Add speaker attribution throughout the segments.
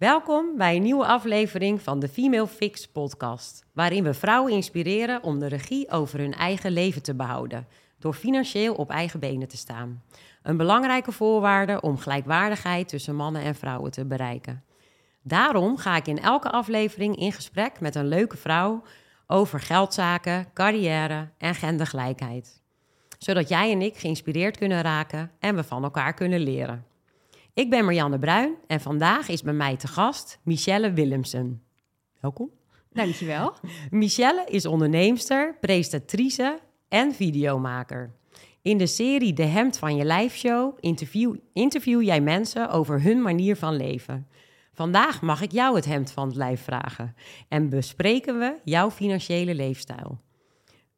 Speaker 1: Welkom bij een nieuwe aflevering van de Female Fix podcast, waarin we vrouwen inspireren om de regie over hun eigen leven te behouden, door financieel op eigen benen te staan. Een belangrijke voorwaarde om gelijkwaardigheid tussen mannen en vrouwen te bereiken. Daarom ga ik in elke aflevering in gesprek met een leuke vrouw over geldzaken, carrière en gendergelijkheid. Zodat jij en ik geïnspireerd kunnen raken en we van elkaar kunnen leren. Ik ben Marianne Bruin en vandaag is bij mij te gast Michelle Willemsen. Welkom.
Speaker 2: Dankjewel.
Speaker 1: Michelle is onderneemster, presentatrice en videomaker. In de serie De Hemd van je Lijf Show interview, interview jij mensen over hun manier van leven. Vandaag mag ik jou het hemd van het lijf vragen en bespreken we jouw financiële leefstijl.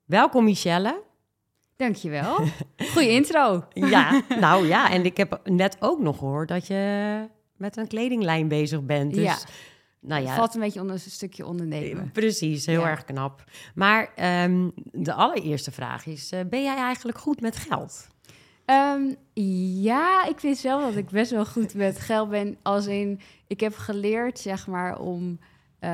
Speaker 1: Welkom Michelle.
Speaker 2: Dankjewel. Goeie intro.
Speaker 1: Ja, nou ja, en ik heb net ook nog gehoord dat je met een kledinglijn bezig bent. Dus,
Speaker 2: Ja.
Speaker 1: nou ja,
Speaker 2: Valt een beetje onder een stukje ondernemen.
Speaker 1: precies, heel
Speaker 2: Ja.
Speaker 1: erg knap. Maar ehm, de allereerste vraag is, eh, ben jij eigenlijk goed met geld?
Speaker 2: Ehm, ja, ik vind zelf dat ik best wel goed met geld ben. Als in, ik heb geleerd, zeg maar, om... eh,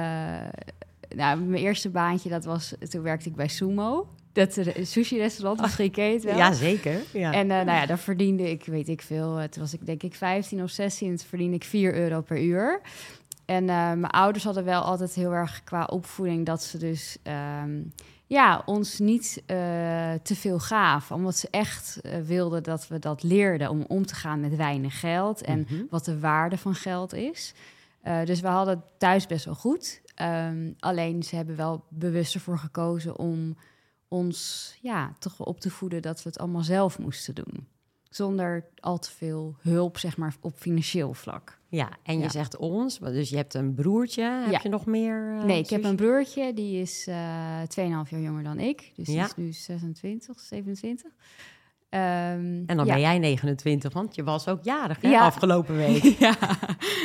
Speaker 2: nou, mijn eerste baantje, dat was... Toen werkte ik bij Sumo. Dat sushi-restaurant, misschien ken je het wel.
Speaker 1: Ja, zeker. Ja.
Speaker 2: En eh, nou ja, daar verdiende ik, weet ik veel, eh, toen was ik denk ik 15 of 16, en toen verdiende ik 4 euro per uur. En eh, mijn ouders hadden wel altijd heel erg qua opvoeding dat ze dus ehm, ja, ons niet eh, te veel gaven. Omdat ze echt eh, wilden dat we dat leerden om om te gaan met weinig geld en
Speaker 1: Mhm.
Speaker 2: wat de waarde van geld is. Eh, dus we hadden het thuis best wel goed. Ehm, alleen ze hebben wel bewust ervoor gekozen om ons ja, toch op te voeden dat we het allemaal zelf moesten doen. Zonder al te veel hulp, zeg maar, op financieel vlak.
Speaker 1: Ja, en je
Speaker 2: Ja.
Speaker 1: zegt ons, dus je hebt een broertje. Heb
Speaker 2: Ja.
Speaker 1: je nog meer? eh,
Speaker 2: nee, ik heb een broertje, die is eh 2,5 jaar jonger dan ik. Dus
Speaker 1: Ja.
Speaker 2: die is nu 26, 27. Ehm,
Speaker 1: En dan
Speaker 2: ja.
Speaker 1: ben jij 29, want je was ook jarig hè,
Speaker 2: Ja.
Speaker 1: afgelopen week.
Speaker 2: ja.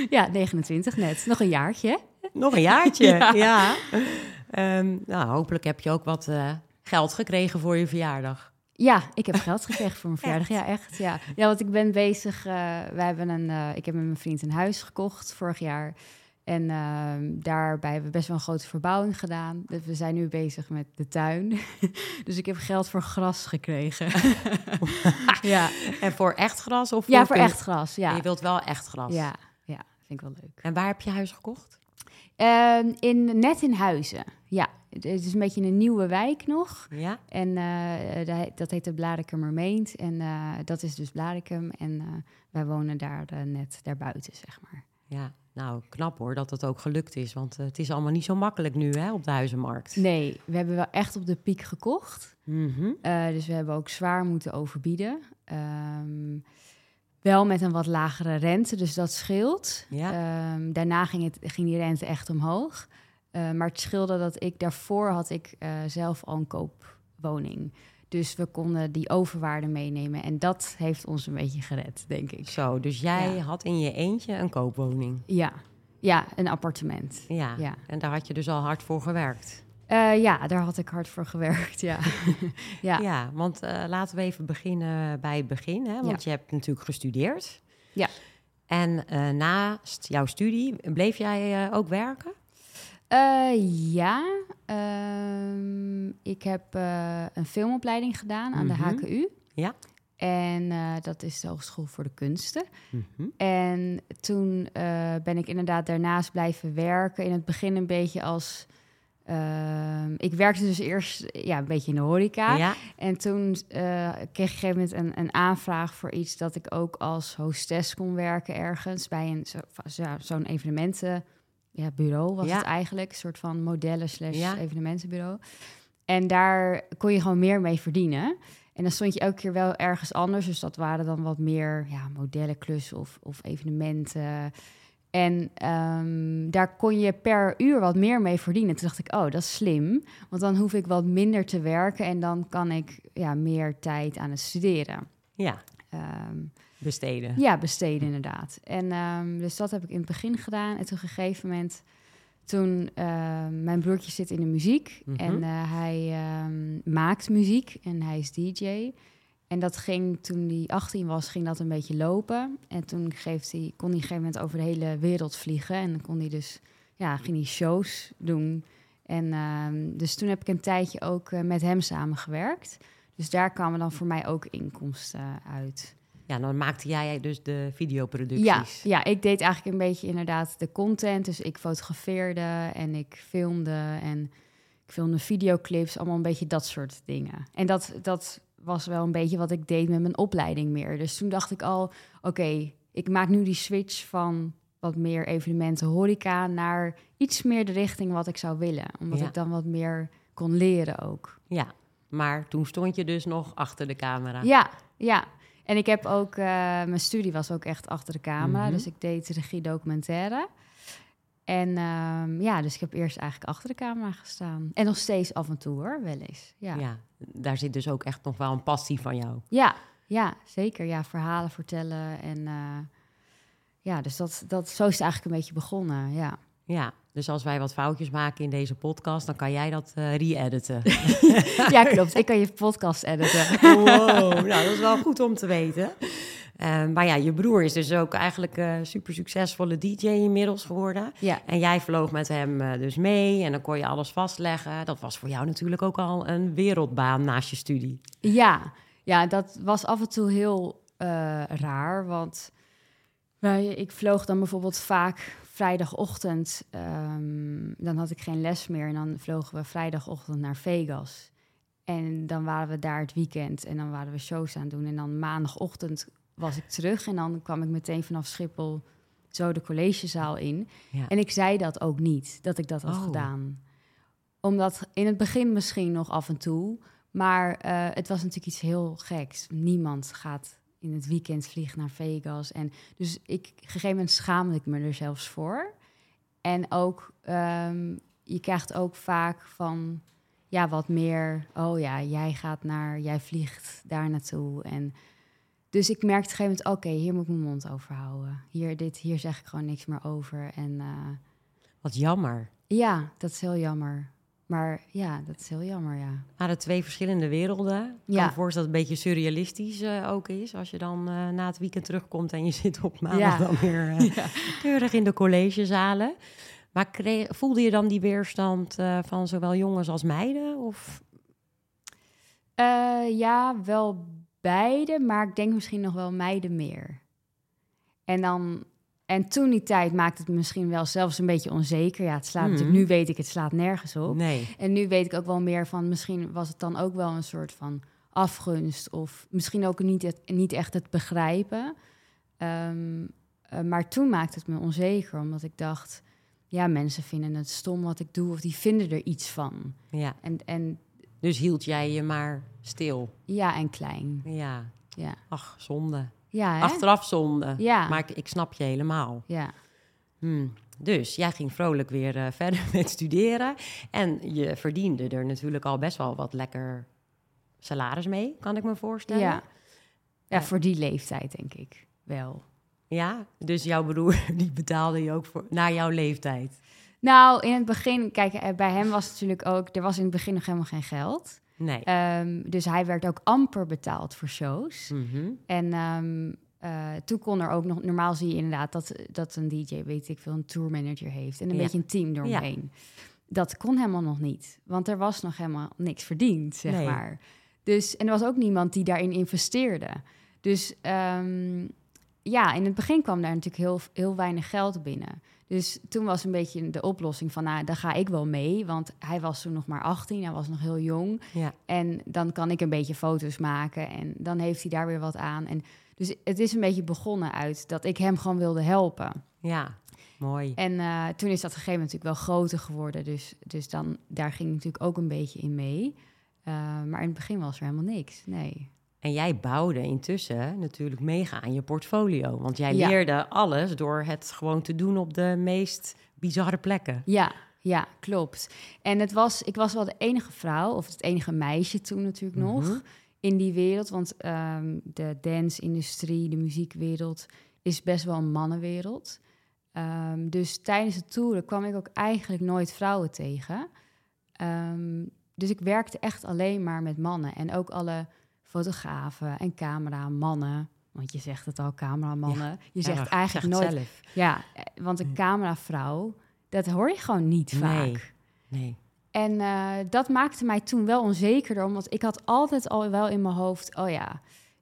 Speaker 2: ja, 29 net. Nog een jaartje.
Speaker 1: Nog een jaartje, ja.
Speaker 2: Ja.
Speaker 1: Ehm, nou, hopelijk heb je ook wat eh, geld gekregen voor je verjaardag.
Speaker 2: Ja, ik heb geld gekregen voor mijn verjaardag. Ja, echt. Ja. ja, want ik ben bezig. eh wij hebben een, eh, ik heb met mijn vriend een huis gekocht vorig jaar. En ehm, daarbij hebben we best wel een grote verbouwing gedaan. Dus we zijn nu bezig met de tuin. dus ik heb geld voor gras gekregen. ja.
Speaker 1: En voor echt gras of voor
Speaker 2: ja, voor echt gras. Ja.
Speaker 1: Je wilt wel echt gras.
Speaker 2: ja, ja, vind ik wel leuk.
Speaker 1: En waar heb je huis gekocht?
Speaker 2: Ehm, in, net in Huizen. Ja, het is een beetje een nieuwe wijk nog.
Speaker 1: Ja.
Speaker 2: En eh, dat heet- dat de Blarikummermeent. En eh, dat is dus Blarikum. En eh, wij wonen daar net daarbuiten, zeg maar.
Speaker 1: Ja, nou knap hoor dat het ook gelukt is. Want het is allemaal niet zo makkelijk nu hè, op de huizenmarkt.
Speaker 2: Nee, we hebben wel echt op de piek gekocht.
Speaker 1: Mhm.
Speaker 2: Dus we hebben ook zwaar moeten overbieden. Ehm, wel met een wat lagere rente, dus dat scheelt.
Speaker 1: Ja.
Speaker 2: Ehm, daarna ging, het, ging die rente echt omhoog. Eh, maar het scheelde dat ik daarvoor had ik eh, zelf al een koopwoning. Dus we konden die overwaarde meenemen. En dat heeft ons een beetje gered, denk ik.
Speaker 1: Zo, dus jij
Speaker 2: Ja.
Speaker 1: had in je eentje een koopwoning.
Speaker 2: Ja, ja een appartement.
Speaker 1: Ja.
Speaker 2: Ja.
Speaker 1: En daar had je dus al hard voor gewerkt.
Speaker 2: Eh, ja, daar had ik hard voor gewerkt, ja. ja.
Speaker 1: Ja, want eh, laten we even beginnen bij het begin. Hè? Want
Speaker 2: Ja.
Speaker 1: je hebt natuurlijk gestudeerd.
Speaker 2: Ja.
Speaker 1: En eh, naast jouw studie bleef jij ook werken?
Speaker 2: Ja, ehm, ik heb een filmopleiding gedaan aan
Speaker 1: Mhm.
Speaker 2: de HKU.
Speaker 1: Ja.
Speaker 2: En dat is de Hogeschool voor de Kunsten.
Speaker 1: Mhm.
Speaker 2: En toen ben ik inderdaad daarnaast blijven werken. In het begin een beetje als... ehm, ik werkte dus eerst ja, een beetje in de horeca.
Speaker 1: Ja.
Speaker 2: En toen eh, kreeg ik op een gegeven moment een, een aanvraag voor iets dat ik ook als hostess kon werken ergens bij een zo- zo- zo'n evenementen ja, bureau was
Speaker 1: Ja.
Speaker 2: het eigenlijk, een soort van modellen slash
Speaker 1: Ja.
Speaker 2: evenementenbureau. En daar kon je gewoon meer mee verdienen. En dan stond je elke keer wel ergens anders. Dus dat waren dan wat meer ja, modellenklussen of, of evenementen. En ehm, daar kon je per uur wat meer mee verdienen. Toen dacht ik, oh, dat is slim. Want dan hoef ik wat minder te werken en dan kan ik ja, meer tijd aan het studeren.
Speaker 1: ja,
Speaker 2: Ehm,
Speaker 1: besteden.
Speaker 2: ja, besteden inderdaad. En ehm, dus dat heb ik in het begin gedaan. En toen op een gegeven moment, toen mijn broertje zit in de muziek
Speaker 1: Mhm.
Speaker 2: en eh, hij maakt muziek en hij is DJ. En dat ging toen hij 18 was, ging dat een beetje lopen. En toen geeft hij, kon hij op een gegeven moment over de hele wereld vliegen. En dan kon hij dus, ja, ging hij shows doen. En ehm, dus toen heb ik een tijdje ook eh, met hem samengewerkt. Dus daar kwamen dan voor mij ook inkomsten uit.
Speaker 1: Ja, dan maakte jij dus de videoproducties.
Speaker 2: Ja, ja, ik deed eigenlijk een beetje inderdaad de content. Dus ik fotografeerde en ik filmde en ik filmde videoclips, allemaal een beetje dat soort dingen. En dat, dat was wel een beetje wat ik deed met mijn opleiding meer. Dus toen dacht ik al, oké, ik maak nu die switch van wat meer evenementen horeca naar iets meer de richting wat ik zou willen. Omdat
Speaker 1: Ja.
Speaker 2: ik dan wat meer kon leren ook.
Speaker 1: Ja, maar toen stond je dus nog achter de camera.
Speaker 2: Ja, ja. En ik heb ook, eh, mijn studie was ook echt achter de camera.
Speaker 1: Mhm.
Speaker 2: Dus ik deed regie documentaire. En ehm, ja, dus ik heb eerst eigenlijk achter de camera gestaan. En nog steeds af en toe hoor, wel eens. Ja, ja.
Speaker 1: Ja, daar zit dus ook echt nog wel een passie van jou.
Speaker 2: Ja, zeker. Ja, verhalen vertellen. En eh, ja, dus dat, dat, zo is het eigenlijk een beetje begonnen. Ja,
Speaker 1: Ja, dus als wij wat foutjes maken in deze podcast, dan kan jij dat eh re-editen.
Speaker 2: ja klopt. Ik kan je podcast editen.
Speaker 1: wow, nou dat is wel goed om te weten. Eh, maar ja, je broer is dus ook eigenlijk een super succesvolle DJ inmiddels geworden.
Speaker 2: Ja,
Speaker 1: En jij vloog met hem eh, dus mee en dan kon je alles vastleggen. Dat was voor jou natuurlijk ook al een wereldbaan naast je studie.
Speaker 2: Ja, ja, dat was af en toe heel eh, raar. Want wij, ik vloog dan bijvoorbeeld vaak vrijdagochtend. ehm, dan had ik geen les meer. En dan vlogen we vrijdagochtend naar Vegas. En dan waren we daar het weekend. En dan waren we shows aan het doen. En dan maandagochtend was ik terug. En dan kwam ik meteen vanaf Schiphol zo de collegezaal in.
Speaker 1: Ja.
Speaker 2: En ik zei dat ook niet, dat ik dat had
Speaker 1: Oh.
Speaker 2: gedaan. Omdat in het begin misschien nog af en toe. Maar eh, het was natuurlijk iets heel geks. Niemand gaat in het weekend vliegen naar Vegas. En dus ik, op een gegeven moment schaamde ik me er zelfs voor. En ook, ehm, je krijgt ook vaak van, ja, wat meer... Oh ja, jij gaat naar, jij vliegt daar naartoe. En dus ik merkte op een gegeven moment, oké, hier moet ik mijn mond over houden. Hier, dit, hier zeg ik gewoon niks meer over. En eh,
Speaker 1: Wat jammer.
Speaker 2: ja, dat is heel jammer. Maar ja, dat is heel jammer, ja.
Speaker 1: waren twee verschillende werelden. Ik
Speaker 2: Ja.
Speaker 1: kan me voorstellen dat het een beetje surrealistisch eh, ook is. Als je dan eh, na het weekend terugkomt en je zit op maandag
Speaker 2: Ja.
Speaker 1: dan weer keurig in de collegezalen. Maar kreeg, voelde je dan die weerstand van zowel jongens als meiden? Of
Speaker 2: ja, wel beide, maar ik denk misschien nog wel meiden meer. En dan... En toen die tijd maakte het misschien wel zelfs een beetje onzeker. Ja, het slaat natuurlijk... Nu weet ik, het slaat nergens op.
Speaker 1: nee?
Speaker 2: En nu weet ik ook wel meer van... Misschien was het dan ook wel een soort van afgunst... of misschien ook niet, het, niet echt het begrijpen. Ehm, eh, maar toen maakte het me onzeker, omdat ik dacht... ja, mensen vinden het stom wat ik doe... of die vinden er iets van.
Speaker 1: Ja.
Speaker 2: En, en
Speaker 1: Dus hield jij je maar stil?
Speaker 2: ja, en klein.
Speaker 1: Ja.
Speaker 2: Ja,
Speaker 1: Ach, zonde.
Speaker 2: ja hè?
Speaker 1: Achteraf zonde.
Speaker 2: Ja.
Speaker 1: Maar ik, ik snap je helemaal.
Speaker 2: Ja.
Speaker 1: Hmm. Dus jij ging vrolijk weer eh, verder met studeren. En je verdiende er natuurlijk al best wel wat lekker salaris mee, kan ik me voorstellen.
Speaker 2: Ja. ja,
Speaker 1: Ja.
Speaker 2: voor die leeftijd denk ik wel.
Speaker 1: Ja, dus jouw broer die betaalde je ook voor, naar jouw leeftijd.
Speaker 2: Nou, in het begin, kijk, eh, bij hem was het natuurlijk ook... er was in het begin nog helemaal geen geld.
Speaker 1: Nee.
Speaker 2: Ehm, dus hij werd ook amper betaald voor shows.
Speaker 1: Mhm.
Speaker 2: En ehm, eh, toen kon er ook nog... Normaal zie je inderdaad dat, dat een DJ, weet ik veel, een tourmanager heeft... en een
Speaker 1: Ja.
Speaker 2: beetje een team doorheen. Dat kon helemaal nog niet. Want er was nog helemaal niks verdiend, zeg
Speaker 1: Nee.
Speaker 2: maar. Dus, en er was ook niemand die daarin investeerde. Dus ehm, ja, in het begin kwam daar natuurlijk heel, heel weinig geld binnen. Dus toen was een beetje de oplossing van, nou, daar ga ik wel mee. Want hij was toen nog maar 18, hij was nog heel jong.
Speaker 1: Ja.
Speaker 2: En dan kan ik een beetje foto's maken en dan heeft hij daar weer wat aan. En dus het is een beetje begonnen uit dat ik hem gewoon wilde helpen.
Speaker 1: ja, mooi.
Speaker 2: En eh, toen is dat gegeven natuurlijk wel groter geworden. Dus, dus dan, daar ging ik natuurlijk ook een beetje in mee. Eh, maar in het begin was er helemaal niks. Nee.
Speaker 1: En jij bouwde intussen natuurlijk mega aan je portfolio. Want jij
Speaker 2: Ja.
Speaker 1: leerde alles door het gewoon te doen op de meest bizarre plekken.
Speaker 2: Ja, ja, klopt. En het was, ik was wel de enige vrouw, of het enige meisje toen natuurlijk
Speaker 1: Mhm.
Speaker 2: nog, in die wereld. Want ehm, de dance-industrie, de muziekwereld, is best wel een mannenwereld. Ehm, dus tijdens de toeren kwam ik ook eigenlijk nooit vrouwen tegen. Ehm, dus ik werkte echt alleen maar met mannen. En ook alle fotografen en cameramannen. Want je zegt het al, cameramannen. je zegt
Speaker 1: Erg,
Speaker 2: eigenlijk nooit...
Speaker 1: zelf.
Speaker 2: Ja, want een cameravrouw, dat hoor je gewoon niet vaak.
Speaker 1: Nee. Nee.
Speaker 2: En eh, dat maakte mij toen wel onzekerder, omdat ik had altijd al wel in mijn hoofd, oh ja,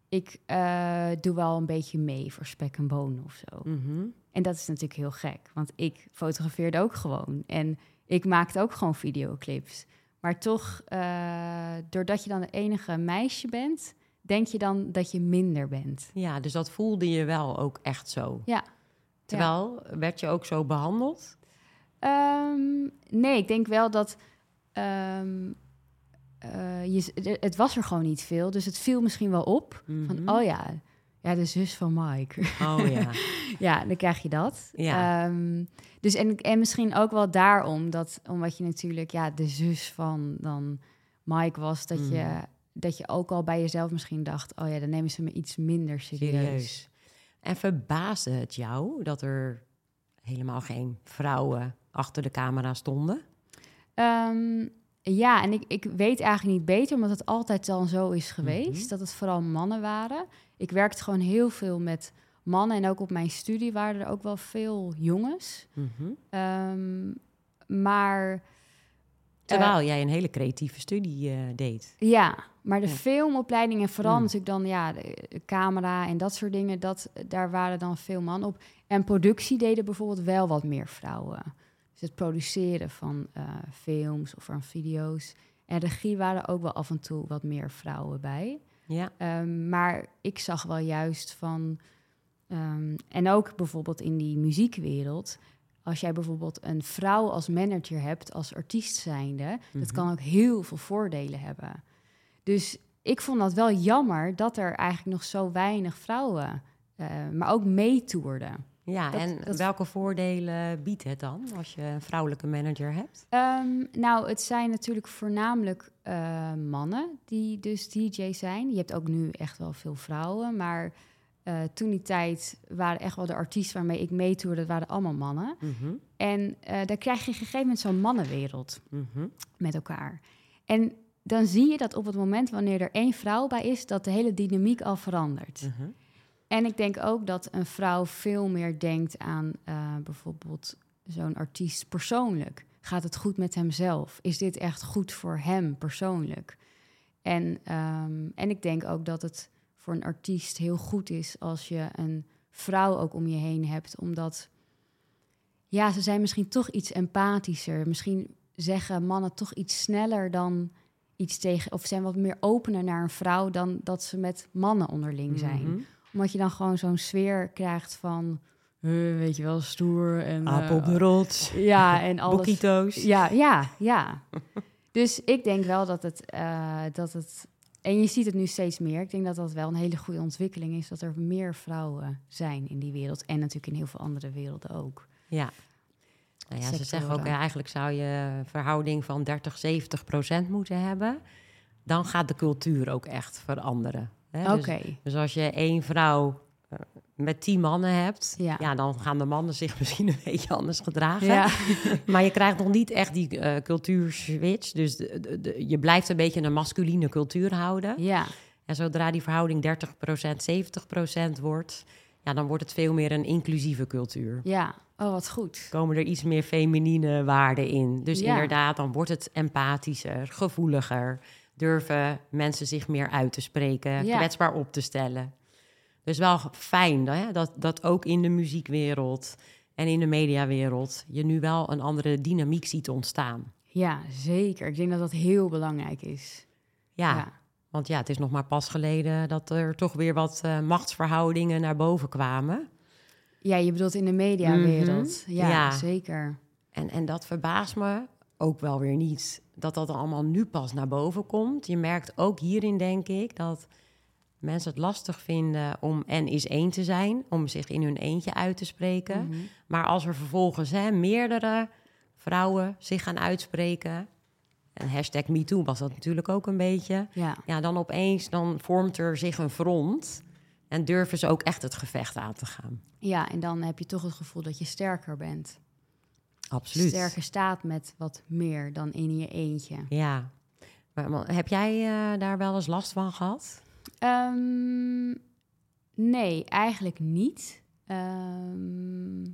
Speaker 2: ik eh, doe wel een beetje mee voor spek en bonen of zo.
Speaker 1: Mhm.
Speaker 2: En dat is natuurlijk heel gek, want ik fotografeerde ook gewoon en ik maakte ook gewoon videoclips. Maar toch, eh, doordat je dan het enige meisje bent, denk je dan dat je minder bent.
Speaker 1: Ja, dus dat voelde je wel ook echt zo.
Speaker 2: Ja.
Speaker 1: Terwijl, werd je ook zo behandeld?
Speaker 2: Ehm, nee, ik denk wel dat. ehm, eh, je, de- het was er gewoon niet veel. Dus het viel misschien wel op.
Speaker 1: Mhm.
Speaker 2: Van, oh ja, ja, de zus van Mike.
Speaker 1: Oh ja.
Speaker 2: ja, dan krijg je dat.
Speaker 1: Ja.
Speaker 2: Ehm, dus en, en misschien ook wel daarom, dat, omdat je natuurlijk ja, de zus van dan Mike was, dat, je,
Speaker 1: Mhm.
Speaker 2: dat je ook al bij jezelf misschien dacht, oh ja, dan nemen ze me iets minder serieus.
Speaker 1: Serieus. En verbaasde het jou dat er helemaal geen vrouwen achter de camera stonden?
Speaker 2: Ehm, ja, en ik, ik weet eigenlijk niet beter, omdat het altijd dan zo is geweest.
Speaker 1: Mhm.
Speaker 2: Dat het vooral mannen waren. Ik werkte gewoon heel veel met mannen. En ook op mijn studie waren er ook wel veel jongens.
Speaker 1: Mhm.
Speaker 2: Ehm, maar
Speaker 1: Terwijl jij een hele creatieve studie eh, deed.
Speaker 2: ja, maar de
Speaker 1: Ja.
Speaker 2: filmopleiding en vooral
Speaker 1: Mm.
Speaker 2: natuurlijk dan ja, de, de camera en dat soort dingen, dat, daar waren dan veel mannen op. En productie deden bijvoorbeeld wel wat meer vrouwen. Dus het produceren van eh, films of van video's. En regie waren ook wel af en toe wat meer vrouwen bij.
Speaker 1: Ja.
Speaker 2: Ehm, maar ik zag wel juist van. ehm, en ook bijvoorbeeld in die muziekwereld. Als jij bijvoorbeeld een vrouw als manager hebt, als artiest zijnde, dat
Speaker 1: Mhm.
Speaker 2: kan ook heel veel voordelen hebben. Dus ik vond dat wel jammer dat er eigenlijk nog zo weinig vrouwen, eh, maar ook meetoerden.
Speaker 1: Ja,
Speaker 2: Dat-
Speaker 1: en
Speaker 2: dat-
Speaker 1: welke voordelen biedt het dan als je een vrouwelijke manager hebt?
Speaker 2: Ehm, nou, het zijn natuurlijk voornamelijk eh, mannen die dus DJ zijn. Je hebt ook nu echt wel veel vrouwen, maar eh, toen die tijd waren echt wel de artiesten waarmee ik meetoerde, dat waren allemaal mannen.
Speaker 1: Mhm.
Speaker 2: En eh daar krijg je op een gegeven moment zo'n mannenwereld
Speaker 1: Mhm.
Speaker 2: met elkaar. En dan zie je dat op het moment wanneer er één vrouw bij is, dat de hele dynamiek al verandert.
Speaker 1: Mhm.
Speaker 2: En ik denk ook dat een vrouw veel meer denkt aan eh, bijvoorbeeld zo'n artiest persoonlijk. Gaat het goed met hemzelf? Is dit echt goed voor hem persoonlijk? En, ehm, en ik denk ook dat het voor een artiest heel goed is als je een vrouw ook om je heen hebt, omdat ja, ze zijn misschien toch iets empathischer. Misschien zeggen mannen toch iets sneller dan iets tegen, of zijn wat meer opener naar een vrouw dan dat ze met mannen onderling zijn
Speaker 1: Mhm.
Speaker 2: Omdat je dan gewoon zo'n sfeer krijgt van, eh, weet je wel, stoer en... eh,
Speaker 1: Aap op de rots,
Speaker 2: ja, en alles.
Speaker 1: boekito's.
Speaker 2: Ja, ja, ja. dus ik denk wel dat het, eh, dat het... En je ziet het nu steeds meer. Ik denk dat dat wel een hele goede ontwikkeling is... dat er meer vrouwen zijn in die wereld. En natuurlijk in heel veel andere werelden ook.
Speaker 1: Ja. Nou ja, ze zeggen ook, eigenlijk zou je een verhouding van 30, 70 procent moeten hebben. Dan gaat de cultuur ook echt veranderen. Hè?
Speaker 2: Oké,
Speaker 1: Dus, dus als je één vrouw eh, met tien mannen hebt,
Speaker 2: Ja.
Speaker 1: ja. dan gaan de mannen zich misschien een beetje anders gedragen.
Speaker 2: ja.
Speaker 1: Maar je krijgt nog niet echt die eh cultuurswitch. Dus de, de- de- je blijft een beetje een masculine cultuur houden.
Speaker 2: ja,
Speaker 1: En zodra die verhouding 30%, 70% wordt, ja, dan wordt het veel meer een inclusieve cultuur.
Speaker 2: ja. Oh, wat goed.
Speaker 1: Komen er iets meer feminine waarden in. Dus
Speaker 2: Ja.
Speaker 1: inderdaad, dan wordt het empathischer, gevoeliger. Durven mensen zich meer uit te spreken,
Speaker 2: Ja.
Speaker 1: kwetsbaar op te stellen. Dus wel fijn hè, dat, dat ook in de muziekwereld en in de mediawereld je nu wel een andere dynamiek ziet ontstaan.
Speaker 2: Ja, zeker. Ik denk dat dat heel belangrijk is.
Speaker 1: Ja,
Speaker 2: ja.
Speaker 1: want ja, het is nog maar pas geleden dat er toch weer wat eh, machtsverhoudingen naar boven kwamen.
Speaker 2: Ja, je bedoelt in de mediawereld. Ja,
Speaker 1: Ja.
Speaker 2: zeker.
Speaker 1: En, en dat verbaast me ook wel weer niet dat dat allemaal nu pas naar boven komt. Je merkt ook hierin, denk ik, dat mensen het lastig vinden om en is één te zijn, om zich in hun eentje uit te spreken.
Speaker 2: Mhm.
Speaker 1: Maar als er vervolgens hè, meerdere vrouwen zich gaan uitspreken, en hashtag MeToo was dat natuurlijk ook een beetje,
Speaker 2: Ja,
Speaker 1: ja, dan opeens dan vormt er zich een front en durven ze ook echt het gevecht aan te gaan.
Speaker 2: ja, en dan heb je toch het gevoel dat je sterker bent.
Speaker 1: Absoluut.
Speaker 2: Sterker staat met wat meer dan in je eentje.
Speaker 1: Ja. Maar, heb jij eh, daar wel eens last van gehad?
Speaker 2: Ehm, nee, eigenlijk niet. Ehm,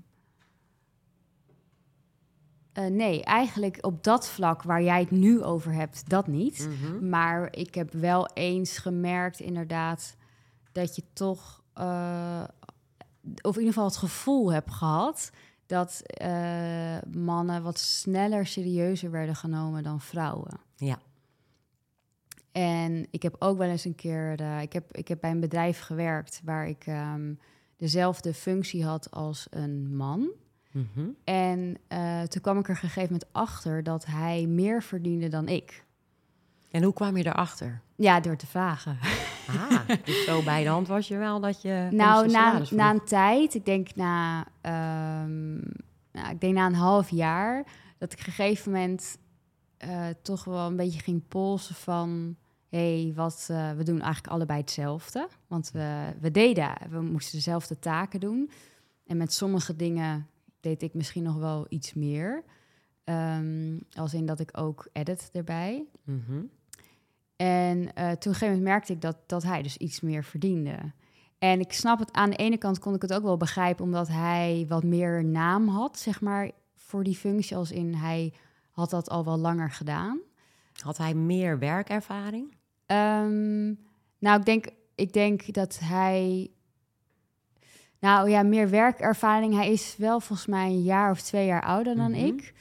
Speaker 2: eh, nee, eigenlijk op dat vlak waar jij het nu over hebt, dat niet.
Speaker 1: Mhm.
Speaker 2: Maar ik heb wel eens gemerkt, inderdaad, dat je toch, eh, of in ieder geval het gevoel hebt gehad dat eh, mannen wat sneller serieuzer werden genomen dan vrouwen.
Speaker 1: Ja.
Speaker 2: En ik heb ook wel eens een keer, ik, heb, ik heb bij een bedrijf gewerkt waar ik ehm, dezelfde functie had als een man.
Speaker 1: Mhm.
Speaker 2: En eh, toen kwam ik er gegeven moment achter dat hij meer verdiende dan ik.
Speaker 1: En hoe kwam je erachter?
Speaker 2: Ja, door te vragen.
Speaker 1: Ah, dus zo bij de hand was je wel dat je...
Speaker 2: nou, na, na een tijd, ik denk na, ehm, nou, ik denk na een half jaar, dat ik op een gegeven moment eh, toch wel een beetje ging polsen van, hé, hey, wat, eh, we doen eigenlijk allebei hetzelfde. Want we, we deden, we moesten dezelfde taken doen. En met sommige dingen deed ik misschien nog wel iets meer. Ehm, als in dat ik ook edit erbij.
Speaker 1: Mhm.
Speaker 2: En eh, toen op een gegeven moment merkte ik dat, dat hij dus iets meer verdiende. En ik snap het, aan de ene kant kon ik het ook wel begrijpen, omdat hij wat meer naam had, zeg maar, voor die functie. Als in hij had dat al wel langer gedaan.
Speaker 1: Had hij meer werkervaring?
Speaker 2: Ehm, nou, ik denk, ik denk dat hij. Nou ja, meer werkervaring. Hij is wel volgens mij een jaar of twee jaar ouder dan
Speaker 1: Mhm.
Speaker 2: ik.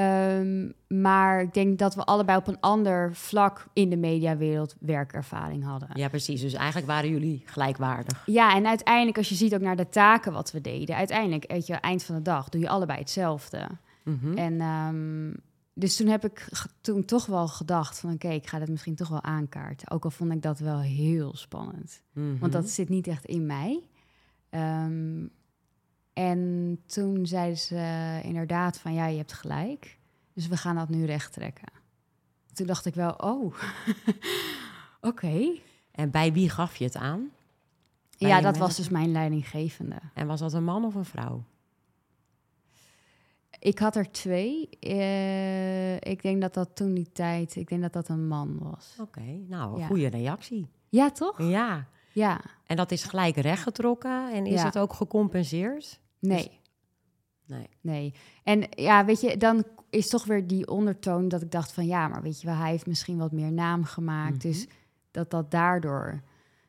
Speaker 2: Ehm, maar ik denk dat we allebei op een ander vlak in de mediawereld werkervaring hadden.
Speaker 1: Ja, precies. Dus eigenlijk waren jullie gelijkwaardig.
Speaker 2: Ja, en uiteindelijk, als je ziet ook naar de taken wat we deden, uiteindelijk, weet je, eind van de dag doe je allebei hetzelfde.
Speaker 1: Mhm.
Speaker 2: En ehm, dus toen heb ik toen toch wel gedacht van, oké, ik ga dit misschien toch wel aankaarten. Ook al vond ik dat wel heel spannend,
Speaker 1: Mhm.
Speaker 2: want dat zit niet echt in mij. Ehm, en toen zeiden ze inderdaad van, ja, je hebt gelijk. Dus we gaan dat nu recht trekken. Toen dacht ik wel, oh, oké.
Speaker 1: En bij wie gaf je het aan? Bij
Speaker 2: Ja, dat was dus mijn leidinggevende.
Speaker 1: En was dat een man of een vrouw?
Speaker 2: Ik had er twee. Eh, ik denk dat dat toen die tijd, ik denk dat dat een man was.
Speaker 1: Oké, nou, een
Speaker 2: Ja.
Speaker 1: goede reactie.
Speaker 2: Ja, toch?
Speaker 1: Ja.
Speaker 2: Ja.
Speaker 1: En dat is gelijk rechtgetrokken en is
Speaker 2: Ja.
Speaker 1: het ook gecompenseerd?
Speaker 2: Nee.
Speaker 1: Nee.
Speaker 2: Nee. En ja, weet je, dan is toch weer die ondertoon dat ik dacht van ja, maar weet je wel, hij heeft misschien wat meer naam gemaakt.
Speaker 1: Mhm.
Speaker 2: Dus dat dat daardoor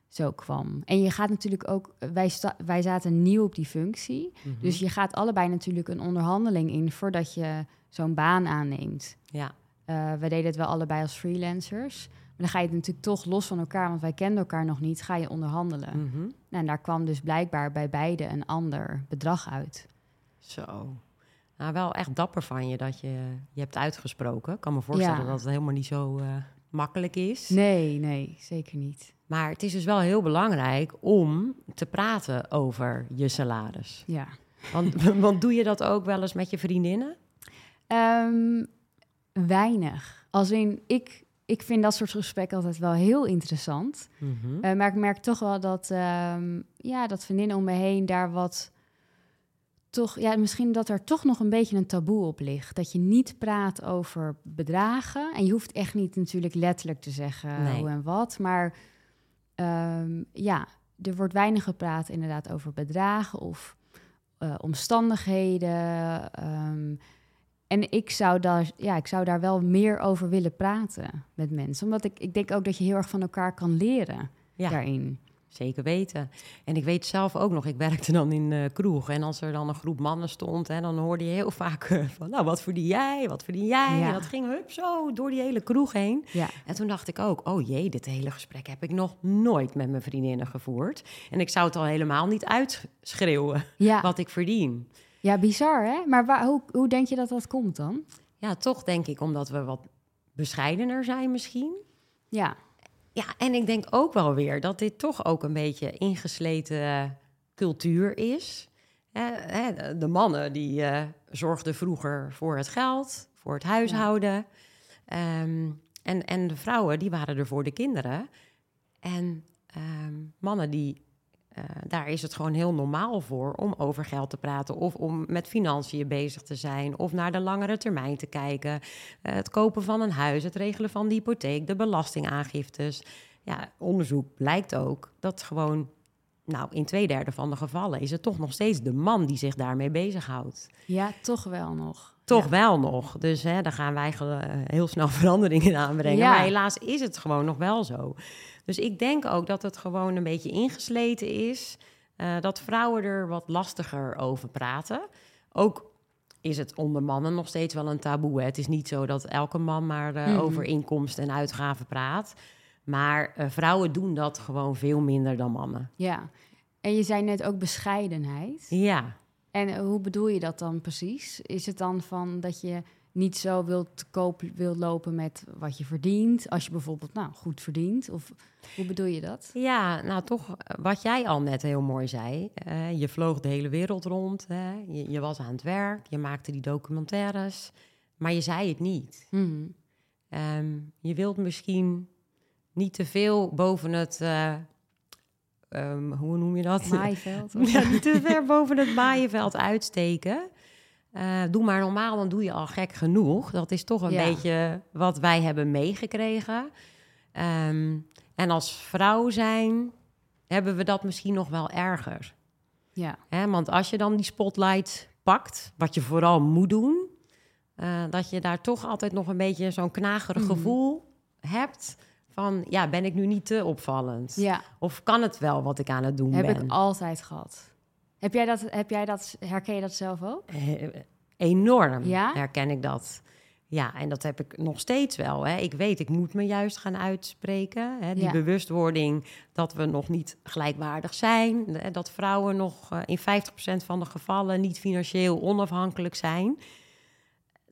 Speaker 2: zo kwam. En je gaat natuurlijk ook, wij, wij zaten nieuw op die functie.
Speaker 1: Mhm.
Speaker 2: Dus je gaat allebei natuurlijk een onderhandeling in voordat je zo'n baan aanneemt.
Speaker 1: Ja.
Speaker 2: Eh we deden het wel allebei als freelancers. Dan ga je het natuurlijk toch los van elkaar, want wij kenden elkaar nog niet, ga je onderhandelen. Nou, en daar kwam dus blijkbaar bij beide een ander bedrag uit.
Speaker 1: Zo. Nou, wel echt dapper van je dat je je hebt uitgesproken. Ik kan me voorstellen
Speaker 2: Ja.
Speaker 1: dat het helemaal niet zo eh, makkelijk is.
Speaker 2: Nee, nee, zeker niet.
Speaker 1: Maar het is dus wel heel belangrijk om te praten over je salaris.
Speaker 2: Ja.
Speaker 1: Want, want doe je dat ook wel eens met je vriendinnen?
Speaker 2: Ehm, weinig. Als in, ik, ik vind dat soort gesprekken altijd wel heel interessant.
Speaker 1: Mhm.
Speaker 2: Eh, maar ik merk toch wel dat, ehm, ja, dat vriendinnen om me heen daar wat... Toch, ja, misschien dat er toch nog een beetje een taboe op ligt. Dat je niet praat over bedragen. En je hoeft echt niet natuurlijk letterlijk te zeggen
Speaker 1: Nee.
Speaker 2: hoe en wat. Maar ehm, ja, er wordt weinig gepraat inderdaad over bedragen of eh, omstandigheden. ehm, en ik zou, daar, ja, ik zou daar wel meer over willen praten met mensen. Omdat ik, ik denk ook dat je heel erg van elkaar kan leren
Speaker 1: Ja.
Speaker 2: daarin.
Speaker 1: Zeker weten. En ik weet zelf ook nog, ik werkte dan in eh kroeg. En als er dan een groep mannen stond, hè, dan hoorde je heel vaak eh, van... nou, wat verdien jij, wat verdien jij?
Speaker 2: Ja.
Speaker 1: En dat ging hup zo door die hele kroeg heen.
Speaker 2: Ja,
Speaker 1: En toen dacht ik ook, oh jee, dit hele gesprek heb ik nog nooit met mijn vriendinnen gevoerd. En ik zou het al helemaal niet uitschreeuwen
Speaker 2: ja.
Speaker 1: wat ik verdien.
Speaker 2: Ja bizar hè? Maar waar, hoe, hoe denk je dat dat komt dan?
Speaker 1: Ja, toch denk ik omdat we wat bescheidener zijn misschien.
Speaker 2: Ja,
Speaker 1: Ja, en ik denk ook wel weer dat dit toch ook een beetje ingesleten cultuur is. De mannen die eh, zorgden vroeger voor het geld, voor het huishouden. Ehm, en, en de vrouwen die waren er voor de kinderen. En ehm, mannen die, eh, daar is het gewoon heel normaal voor om over geld te praten of om met financiën bezig te zijn of naar de langere termijn te kijken. Eh, het kopen van een huis, het regelen van de hypotheek, de belastingaangiftes. ja, onderzoek blijkt ook dat gewoon, nou, in twee derde van de gevallen is het toch nog steeds de man die zich daarmee bezighoudt.
Speaker 2: Ja, toch wel nog.
Speaker 1: Toch
Speaker 2: Ja.
Speaker 1: wel nog. Dus hè, daar gaan wij heel snel veranderingen in aanbrengen.
Speaker 2: Ja.
Speaker 1: Maar helaas is het gewoon nog wel zo. Dus ik denk ook dat het gewoon een beetje ingesleten is. eh, dat vrouwen er wat lastiger over praten. Ook is het onder mannen nog steeds wel een taboe. Hè. Het is niet zo dat elke man maar eh,
Speaker 2: Mhm.
Speaker 1: over inkomsten en uitgaven praat. Maar eh, vrouwen doen dat gewoon veel minder dan mannen.
Speaker 2: Ja. En je zei net ook bescheidenheid.
Speaker 1: Ja,
Speaker 2: En hoe bedoel je dat dan precies? Is het dan van dat je niet zo wilt koop wilt lopen met wat je verdient, als je bijvoorbeeld nou goed verdient? Of hoe bedoel je dat?
Speaker 1: Ja, nou toch, wat jij al net heel mooi zei. je vloog de hele wereld rond. Hè? Je, je was aan het werk, je maakte die documentaires. Maar je zei het niet.
Speaker 2: Mhm.
Speaker 1: Ehm, je wilt misschien niet te veel boven het... eh, ehm, hoe noem je dat?
Speaker 2: Maaiveld?
Speaker 1: Ja, niet te ver boven het maaienveld uitsteken. Eh, doe maar normaal, dan doe je al gek genoeg. Dat is toch een
Speaker 2: Ja.
Speaker 1: beetje wat wij hebben meegekregen. Ehm, en als vrouw zijn, hebben we dat misschien nog wel erger.
Speaker 2: Ja.
Speaker 1: Hè? Want als je dan die spotlight pakt, wat je vooral moet doen... eh, dat je daar toch altijd nog een beetje zo'n knagerig
Speaker 2: Mhm.
Speaker 1: gevoel hebt... van, ja, ben ik nu niet te opvallend?
Speaker 2: ja,
Speaker 1: Of kan het wel wat ik aan het doen
Speaker 2: heb
Speaker 1: ben?
Speaker 2: ik altijd gehad. Heb jij dat, heb jij dat, herken je dat zelf ook?
Speaker 1: Eh, enorm
Speaker 2: Ja?
Speaker 1: herken ik dat. Ja, en dat heb ik nog steeds wel. Hè. Ik weet, ik moet me juist gaan uitspreken. Hè. Die
Speaker 2: Ja.
Speaker 1: bewustwording dat we nog niet gelijkwaardig zijn. hè, Dat vrouwen nog eh, in 50% van de gevallen niet financieel onafhankelijk zijn.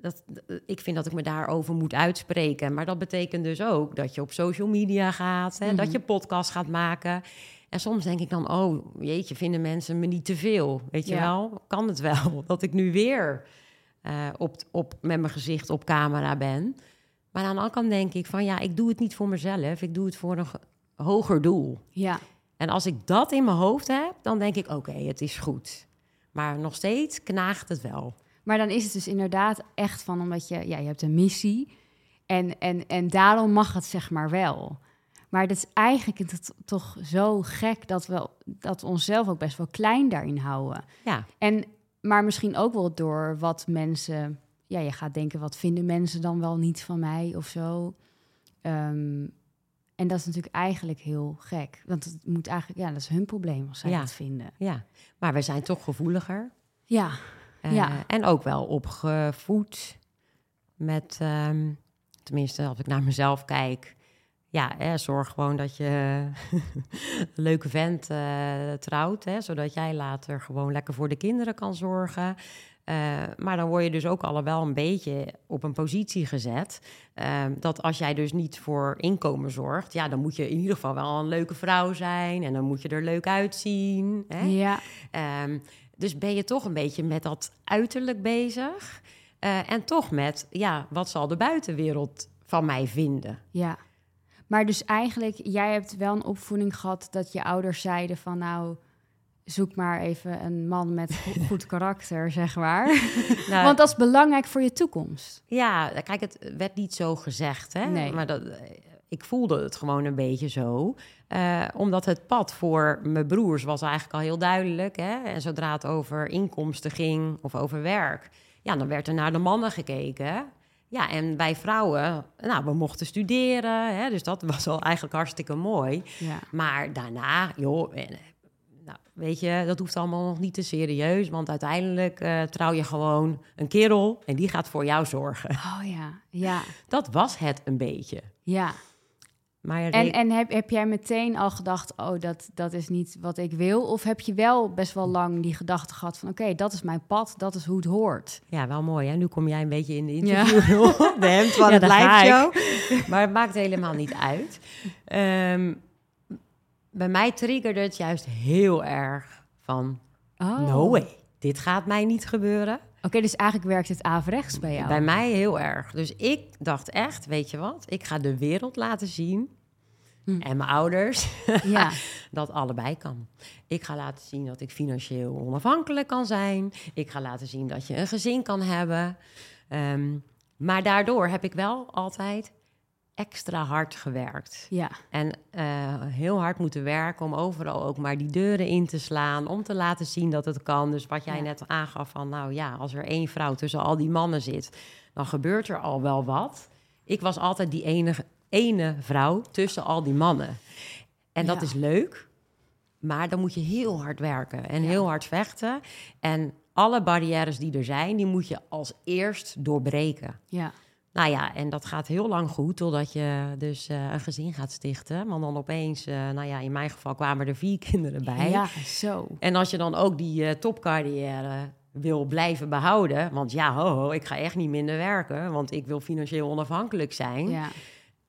Speaker 1: Dat, eh, ik vind dat ik me daarover moet uitspreken. Maar dat betekent dus ook dat je op social media gaat. Hè,
Speaker 2: Mhm.
Speaker 1: Dat je podcast gaat maken. En soms denk ik dan, oh jeetje, vinden mensen me niet te veel? Weet je
Speaker 2: Ja.
Speaker 1: wel? Kan het wel dat ik nu weer eh, op, op, met mijn gezicht op camera ben? Maar aan de andere kant denk ik van, ja, ik doe het niet voor mezelf. Ik doe het voor een ge- hoger doel.
Speaker 2: Ja,
Speaker 1: En als ik dat in mijn hoofd heb, dan denk ik, oké, het is goed. Maar nog steeds knaagt het wel.
Speaker 2: maar dan is het dus inderdaad echt van omdat je, ja, je hebt een missie en, en, en daarom mag het zeg maar wel. Maar dat is eigenlijk het toch zo gek dat we, dat we onszelf ook best wel klein daarin houden.
Speaker 1: Ja,
Speaker 2: En, maar misschien ook wel door wat mensen... Ja, je gaat denken, wat vinden mensen dan wel niet van mij of zo? Ehm, en dat is natuurlijk eigenlijk heel gek. Want het moet eigenlijk, ja, dat is hun probleem als zij
Speaker 1: Ja.
Speaker 2: dat vinden.
Speaker 1: ja. Maar we zijn toch gevoeliger.
Speaker 2: Ja,
Speaker 1: Eh,
Speaker 2: Ja.
Speaker 1: En ook wel opgevoed met, ehm, tenminste als ik naar mezelf kijk, ja, hè, zorg gewoon dat je een leuke vent eh, trouwt, hè, zodat jij later gewoon lekker voor de kinderen kan zorgen. Eh, maar dan word je dus ook al wel een beetje op een positie gezet. ehm, dat als jij dus niet voor inkomen zorgt, ja, dan moet je in ieder geval wel een leuke vrouw zijn. En dan moet je er leuk uitzien. Hè?
Speaker 2: ja,
Speaker 1: Ehm, dus ben je toch een beetje met dat uiterlijk bezig. Eh, en toch met, ja, wat zal de buitenwereld van mij vinden?
Speaker 2: ja. Maar dus eigenlijk, jij hebt wel een opvoeding gehad dat je ouders zeiden van nou, zoek maar even een man met go- goed karakter, zeg maar.
Speaker 1: Nou,
Speaker 2: Want dat is belangrijk voor je toekomst.
Speaker 1: Ja, kijk, het werd niet zo gezegd, hè?
Speaker 2: Nee.
Speaker 1: Maar dat, ik voelde het gewoon een beetje zo. Eh, omdat het pad voor mijn broers was eigenlijk al heel duidelijk. Hè? En zodra het over inkomsten ging of over werk... ja, dan werd er naar de mannen gekeken. Ja, en wij vrouwen, nou, we mochten studeren. Hè? Dus dat was al eigenlijk hartstikke mooi.
Speaker 2: Ja,
Speaker 1: Maar daarna, joh, nou, weet je, dat hoeft allemaal nog niet te serieus. Want uiteindelijk eh, trouw je gewoon een kerel en die gaat voor jou zorgen.
Speaker 2: oh ja, ja,
Speaker 1: Dat was het een beetje.
Speaker 2: ja.
Speaker 1: Maar
Speaker 2: En, en heb, heb jij meteen al gedacht, oh, dat, dat is niet wat ik wil? Of heb je wel best wel lang die gedachte gehad van, oké, dat is mijn pad, dat is hoe het hoort?
Speaker 1: ja, wel mooi. Hè? Nu kom jij een beetje in de
Speaker 2: Ja.
Speaker 1: interview. De hemd van
Speaker 2: Ja,
Speaker 1: het show. Maar het maakt helemaal niet uit. Ehm, bij mij triggerde het juist heel erg van...
Speaker 2: Oh.
Speaker 1: No way, dit gaat mij niet gebeuren.
Speaker 2: Oké, dus eigenlijk werkt het averechts bij jou.
Speaker 1: Bij mij heel erg. Dus ik dacht echt, weet je wat? Ik ga de wereld laten zien.
Speaker 2: Hm.
Speaker 1: En mijn ouders,
Speaker 2: Ja,
Speaker 1: dat allebei kan. Ik ga laten zien dat ik financieel onafhankelijk kan zijn. Ik ga laten zien dat je een gezin kan hebben. Ehm, maar daardoor heb ik wel altijd extra hard gewerkt.
Speaker 2: Ja,
Speaker 1: En eh, heel hard moeten werken om overal ook maar die deuren in te slaan. Om te laten zien dat het kan. Dus wat jij
Speaker 2: Ja.
Speaker 1: net aangaf van, nou ja, als er één vrouw tussen al die mannen zit, dan gebeurt er al wel wat. Ik was altijd die enige, ene vrouw tussen al die mannen. En dat
Speaker 2: Ja.
Speaker 1: is leuk, maar dan moet je heel hard werken en
Speaker 2: Ja.
Speaker 1: heel hard vechten. En alle barrières die er zijn, die moet je als eerst doorbreken.
Speaker 2: ja,
Speaker 1: Nou ja, en dat gaat heel lang goed, totdat je dus eh, een gezin gaat stichten. Maar dan opeens, eh, nou ja, in mijn geval kwamen er vier kinderen bij.
Speaker 2: ja, zo.
Speaker 1: En als je dan ook die eh, topcarrière wil blijven behouden... want ja, ho, ho, ik ga echt niet minder werken... want ik wil financieel onafhankelijk zijn.
Speaker 2: Ja,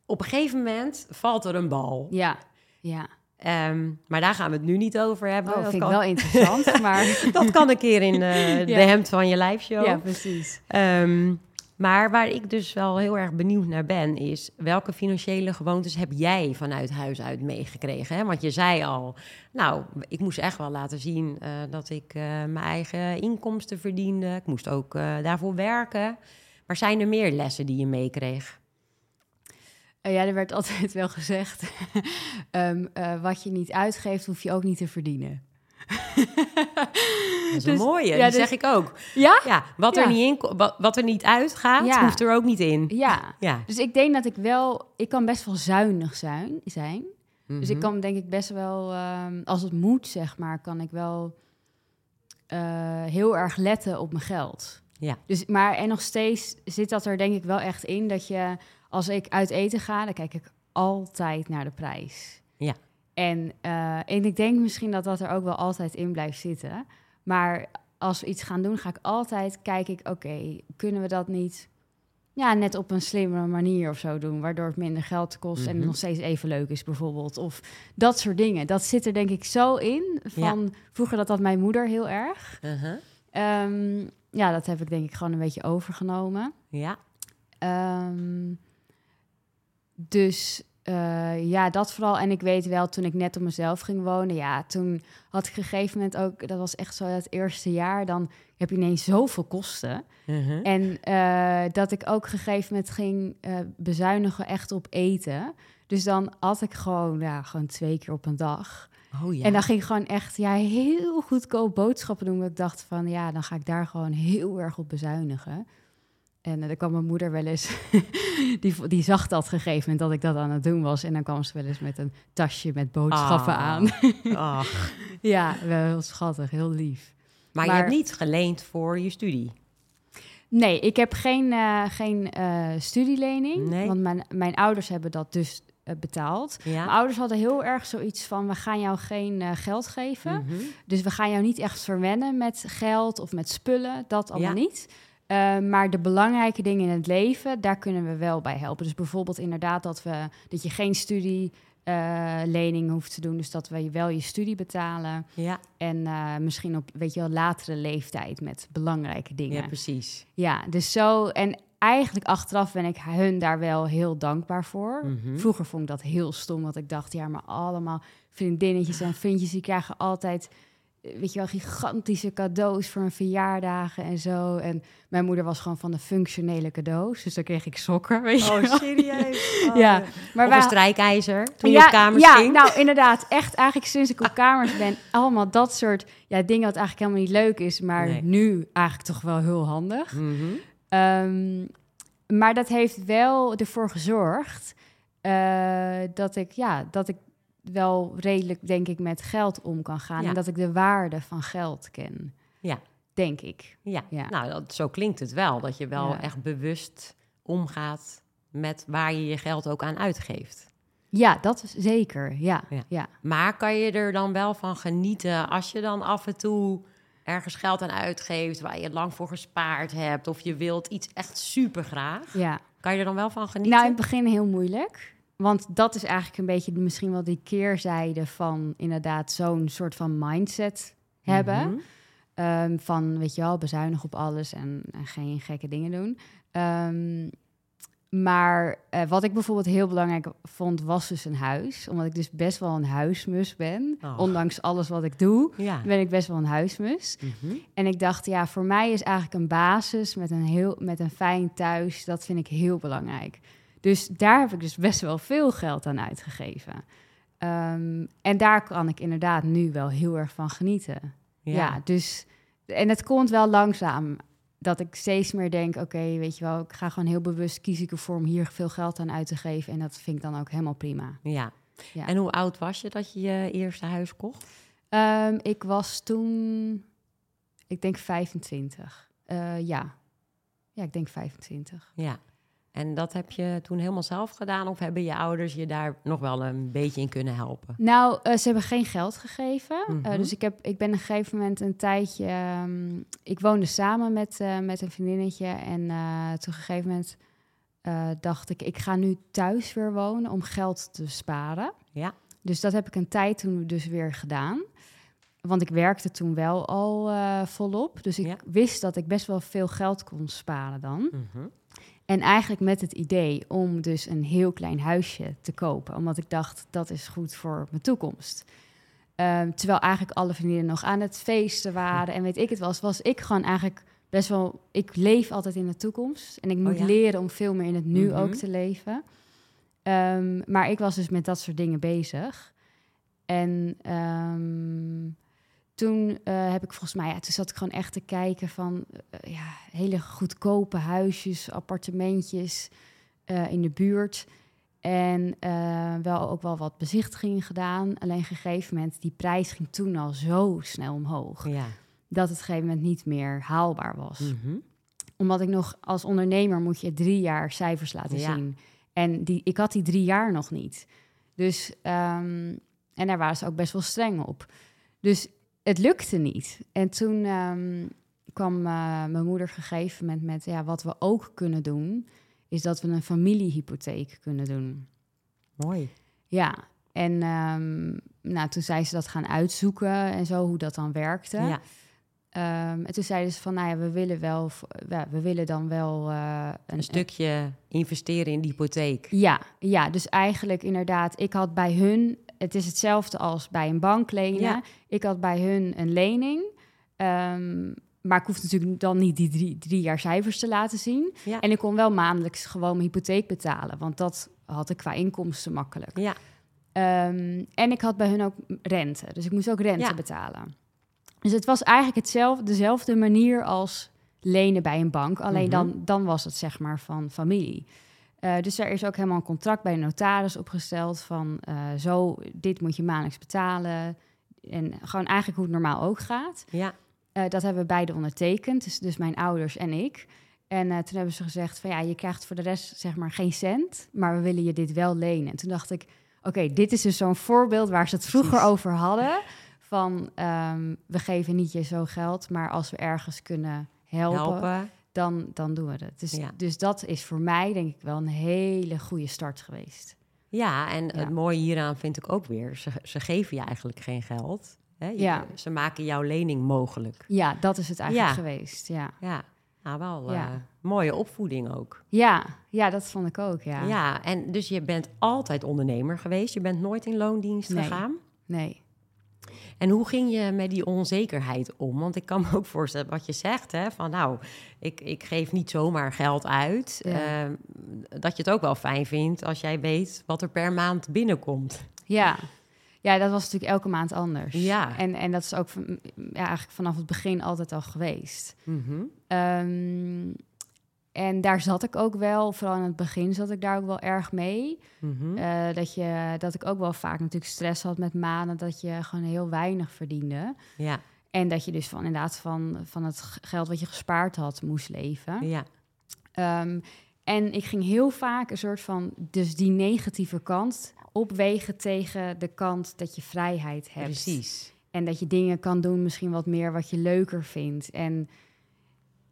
Speaker 1: Op een gegeven moment valt er een bal.
Speaker 2: ja, ja.
Speaker 1: Ehm, maar daar gaan we het nu niet over hebben.
Speaker 2: Oh,
Speaker 1: dat,
Speaker 2: vind ik
Speaker 1: kan,
Speaker 2: wel interessant, maar...
Speaker 1: dat kan een keer in de hemd van je lijfshow.
Speaker 2: Ja, precies.
Speaker 1: Ehm, maar waar ik dus wel heel erg benieuwd naar ben, is welke financiële gewoontes heb jij vanuit huis uit meegekregen? Hè? Want je zei al, nou, ik moest echt wel laten zien eh, dat ik eh, mijn eigen inkomsten verdiende. Ik moest ook eh, daarvoor werken. Maar zijn er meer lessen die je meekreeg?
Speaker 2: Ja, er werd altijd wel gezegd... ehm, eh, wat je niet uitgeeft, hoef je ook niet te verdienen.
Speaker 1: Dat is een
Speaker 2: Dus-
Speaker 1: mooie,
Speaker 2: ja,
Speaker 1: die
Speaker 2: dus-
Speaker 1: zeg ik ook.
Speaker 2: Ja?
Speaker 1: Ja, wat,
Speaker 2: Ja.
Speaker 1: Er, niet in, wat, wat er niet uitgaat,
Speaker 2: Ja.
Speaker 1: hoeft er ook niet in.
Speaker 2: Ja.
Speaker 1: Ja.
Speaker 2: Dus ik denk dat ik wel... Ik kan best wel zuinig zijn. zijn. Dus ik
Speaker 1: Mhm.
Speaker 2: kan denk ik best wel... ehm, als het moet, zeg maar, kan ik wel... eh, heel erg letten op mijn geld.
Speaker 1: Ja.
Speaker 2: Dus, maar en nog steeds zit dat er denk ik wel echt in... dat je, als ik uit eten ga, dan kijk ik altijd naar de prijs.
Speaker 1: Ja.
Speaker 2: En, eh, en ik denk misschien dat dat er ook wel altijd in blijft zitten. Maar als we iets gaan doen, ga ik altijd kijk ik, oké, kunnen we dat niet ja, net op een slimmere manier of zo doen, waardoor het minder geld kost en
Speaker 1: Mhm.
Speaker 2: het nog steeds even leuk is bijvoorbeeld. Of dat soort dingen. Dat zit er denk ik zo in. Van vroeger dat dat mijn moeder heel erg.
Speaker 1: Uh-huh.
Speaker 2: Ehm, ja, dat heb ik denk ik gewoon een beetje overgenomen.
Speaker 1: Ja.
Speaker 2: Ehm, dus eh, ja, dat vooral. En ik weet wel, toen ik net op mezelf ging wonen, ja, toen had ik op een gegeven moment ook, dat was echt zo het eerste jaar, dan heb je ineens zoveel kosten.
Speaker 1: Uh-huh.
Speaker 2: En eh, dat ik ook op een gegeven moment ging eh, bezuinigen echt op eten. Dus dan had ik gewoon, ja, gewoon twee keer op een dag.
Speaker 1: Oh ja.
Speaker 2: En dan ging ik gewoon echt ja, heel goedkoop boodschappen doen. Ik dacht van ja, dan ga ik daar gewoon heel erg op bezuinigen. En eh, dan kwam mijn moeder wel eens, die, die zag dat gegeven moment dat ik dat aan het doen was. En dan kwam ze wel eens met een tasje met boodschappen
Speaker 1: Ah.
Speaker 2: aan.
Speaker 1: Ach.
Speaker 2: ja, wel heel schattig, heel lief.
Speaker 1: Maar, je hebt niet geleend voor je studie.
Speaker 2: Nee, ik heb geen, eh, geen eh, studielening.
Speaker 1: Nee.
Speaker 2: Want mijn, mijn ouders hebben dat dus eh, betaald. Mijn ouders hadden heel erg zoiets van: we gaan jou geen eh, geld geven.
Speaker 1: Mhm.
Speaker 2: Dus we gaan jou niet echt verwennen met geld of met spullen, dat allemaal
Speaker 1: Ja.
Speaker 2: niet. Uh, maar de belangrijke dingen in het leven, daar kunnen we wel bij helpen. Dus bijvoorbeeld inderdaad dat, we, dat je geen studielening hoeft te doen. Dus dat we je wel je studie betalen.
Speaker 1: Ja.
Speaker 2: En uh, misschien op weet je wel, latere leeftijd met belangrijke dingen.
Speaker 1: ja, precies.
Speaker 2: Ja, dus zo. En eigenlijk achteraf ben ik hun daar wel heel dankbaar voor.
Speaker 1: Mhm.
Speaker 2: Vroeger vond ik dat heel stom, want ik dacht, ja, maar allemaal vriendinnetjes en vriendjes, die krijgen altijd, eh, weet je wel, gigantische cadeaus voor hun verjaardagen en zo. En mijn moeder was gewoon van de functionele cadeaus, dus dan kreeg ik sokken, weet je
Speaker 1: Oh,
Speaker 2: wel.
Speaker 1: serieus? Oh,
Speaker 2: Ja, maar
Speaker 1: of een strijkijzer toen je op kamers
Speaker 2: ja,
Speaker 1: ging?
Speaker 2: nou inderdaad, echt eigenlijk sinds ik op kamers ben, allemaal dat soort ja, dingen wat eigenlijk helemaal niet leuk is, maar
Speaker 1: Nee.
Speaker 2: nu eigenlijk toch wel heel handig.
Speaker 1: Mhm.
Speaker 2: Ehm, maar dat heeft wel ervoor gezorgd eh, dat ik, ja, dat ik wel redelijk, denk ik, met geld om kan gaan.
Speaker 1: Ja.
Speaker 2: En dat ik de waarde van geld ken.
Speaker 1: Ja.
Speaker 2: Denk ik.
Speaker 1: Ja.
Speaker 2: Ja.
Speaker 1: nou, dat, zo klinkt het wel. Dat je wel
Speaker 2: Ja.
Speaker 1: echt bewust omgaat met waar je je geld ook aan uitgeeft.
Speaker 2: Ja, dat is zeker. Ja,
Speaker 1: Ja.
Speaker 2: ja.
Speaker 1: Maar kan je er dan wel van genieten als je dan af en toe ergens geld aan uitgeeft waar je lang voor gespaard hebt of je wilt iets echt super graag?
Speaker 2: ja.
Speaker 1: Kan je er dan wel van genieten?
Speaker 2: Nou, in het begin heel moeilijk. Want dat is eigenlijk een beetje misschien wel die keerzijde van inderdaad zo'n soort van mindset hebben.
Speaker 1: Mhm.
Speaker 2: Ehm, van, weet je wel, bezuinig op alles en, en geen gekke dingen doen. Ehm, maar eh, wat ik bijvoorbeeld heel belangrijk vond, was dus een huis. Omdat ik dus best wel een huismus ben.
Speaker 1: Oh.
Speaker 2: Ondanks alles wat ik doe,
Speaker 1: Ja.
Speaker 2: ben ik best wel een huismus.
Speaker 1: Mhm.
Speaker 2: En ik dacht, ja, voor mij is eigenlijk een basis met een, heel, met een fijn thuis, dat vind ik heel belangrijk. Dus daar heb ik dus best wel veel geld aan uitgegeven. Ehm, en daar kan ik inderdaad nu wel heel erg van genieten. Ja, dus... En het komt wel langzaam dat ik steeds meer denk, oké, weet je wel, ik ga gewoon heel bewust kies ik ervoor om hier veel geld aan uit te geven. En dat vind ik dan ook helemaal prima.
Speaker 1: Ja. ja. En hoe oud was je dat je je eerste huis kocht?
Speaker 2: Um, ik was toen, ik denk 25. Uh, eh, ja. Ja, ik denk 25.
Speaker 1: Ja. En dat heb je toen helemaal zelf gedaan? Of hebben je ouders je daar nog wel een beetje in kunnen helpen?
Speaker 2: Nou, uh, ze hebben geen geld gegeven. Mm -hmm. uh, dus ik, heb, ik ben op een gegeven moment een tijdje... Um, ik woonde samen met, uh, met een vriendinnetje. En toen op een gegeven moment dacht ik... ik ga nu thuis weer wonen om geld te sparen.
Speaker 1: Ja.
Speaker 2: Dus dat heb ik een tijd toen dus weer gedaan. Want ik werkte toen wel al volop. Dus ik ja. wist dat ik best wel veel geld kon sparen dan. Mm -hmm. En eigenlijk met het idee om dus een heel klein huisje te kopen. Omdat ik dacht, dat is goed voor mijn toekomst. Um, terwijl eigenlijk alle vriendinnen nog aan het feesten waren. En weet ik het was, was ik gewoon eigenlijk best wel... Ik leef altijd in de toekomst. En ik moet oh ja? leren om veel meer in het nu mm -hmm. ook te leven. Um, maar ik was dus met dat soort dingen bezig. En... Um, toen uh, heb ik volgens mij, ja, toen zat ik gewoon echt te kijken van uh, ja, hele goedkope huisjes, appartementjes uh, in de buurt. En wel ook wel wat bezichtigingen gedaan. Alleen op een gegeven moment, die prijs ging toen al zo snel omhoog.
Speaker 1: Ja.
Speaker 2: Dat het op een gegeven moment niet meer haalbaar was. Mm -hmm. Omdat ik nog als ondernemer moet je drie jaar cijfers laten ja. zien. En die, ik had die drie jaar nog niet. Dus, um, en daar waren ze ook best wel streng op. Dus het lukte niet. En toen um, kwam uh, mijn moeder op een gegeven moment met... ja, wat we ook kunnen doen, is dat we een familiehypotheek kunnen doen.
Speaker 1: Mooi.
Speaker 2: Ja, en um, nou, toen zei ze dat gaan uitzoeken en zo, hoe dat dan werkte.
Speaker 1: Ja.
Speaker 2: Um, en toen zeiden ze van, nou ja, we willen wel, we willen dan wel uh,
Speaker 1: een, een, stukje investeren in die hypotheek.
Speaker 2: Ja, ja, dus eigenlijk inderdaad, ik had bij hun het is hetzelfde als bij een bank lenen. Ja. Ik had bij hun een lening. Um, maar ik hoef natuurlijk dan niet die drie, drie jaar cijfers te laten zien.
Speaker 1: Ja.
Speaker 2: En ik kon wel maandelijks gewoon mijn hypotheek betalen. Want dat had ik qua inkomsten makkelijk.
Speaker 1: Ja.
Speaker 2: Um, en ik had bij hun ook rente. Dus ik moest ook rente ja. betalen. Dus het was eigenlijk hetzelfde, dezelfde manier als lenen bij een bank. Alleen mm -hmm. dan, dan was het zeg maar van familie. Uh, dus er is ook helemaal een contract bij de notaris opgesteld van uh, zo, dit moet je maandelijks betalen. En gewoon eigenlijk hoe het normaal ook gaat.
Speaker 1: Ja.
Speaker 2: Uh, dat hebben we beide ondertekend, dus, dus mijn ouders en ik. En toen hebben ze gezegd van ja, je krijgt voor de rest zeg maar geen cent, maar we willen je dit wel lenen. En toen dacht ik, oké, okay, dit is dus zo'n voorbeeld waar ze het vroeger Precies. over hadden. Van um, we geven niet je zo geld, maar als we ergens kunnen helpen,
Speaker 1: helpen
Speaker 2: dan, dan doen we het. Dus, ja. dus dat is voor mij denk ik wel een hele goede start geweest.
Speaker 1: Ja, en ja. het mooie hieraan vind ik ook weer, ze, ze geven je eigenlijk geen geld. Hè? Je, ja. Ze maken jouw lening mogelijk.
Speaker 2: Ja, dat is het eigenlijk geweest, ja.
Speaker 1: Ja, nou wel uh, mooie opvoeding ook.
Speaker 2: Ja, ja, dat vond ik ook, ja.
Speaker 1: Ja, en dus je bent altijd ondernemer geweest. Je bent nooit in loondienst
Speaker 2: nee.
Speaker 1: gegaan?
Speaker 2: Nee.
Speaker 1: En hoe ging je met die onzekerheid om? Want ik kan me ook voorstellen wat je zegt, hè, van nou, ik, ik geef niet zomaar geld uit. Ja. Uh, dat je het ook wel fijn vindt als jij weet wat er per maand binnenkomt.
Speaker 2: Ja, ja dat was natuurlijk elke maand anders.
Speaker 1: Ja.
Speaker 2: En, en dat is ook van, ja, eigenlijk vanaf het begin altijd al geweest.
Speaker 1: Mm -hmm.
Speaker 2: um, en daar zat ik ook wel, vooral in het begin zat ik daar ook wel erg mee.
Speaker 1: Mm
Speaker 2: -hmm. uh, dat, je, dat ik ook wel vaak natuurlijk stress had met maanden, dat je gewoon heel weinig verdiende.
Speaker 1: Ja.
Speaker 2: En dat je dus van inderdaad van, van het geld wat je gespaard had moest leven.
Speaker 1: Ja.
Speaker 2: Um, en ik ging heel vaak een soort van, dus die negatieve kant opwegen tegen de kant dat je vrijheid hebt.
Speaker 1: Precies.
Speaker 2: En dat je dingen kan doen, misschien wat meer wat je leuker vindt. En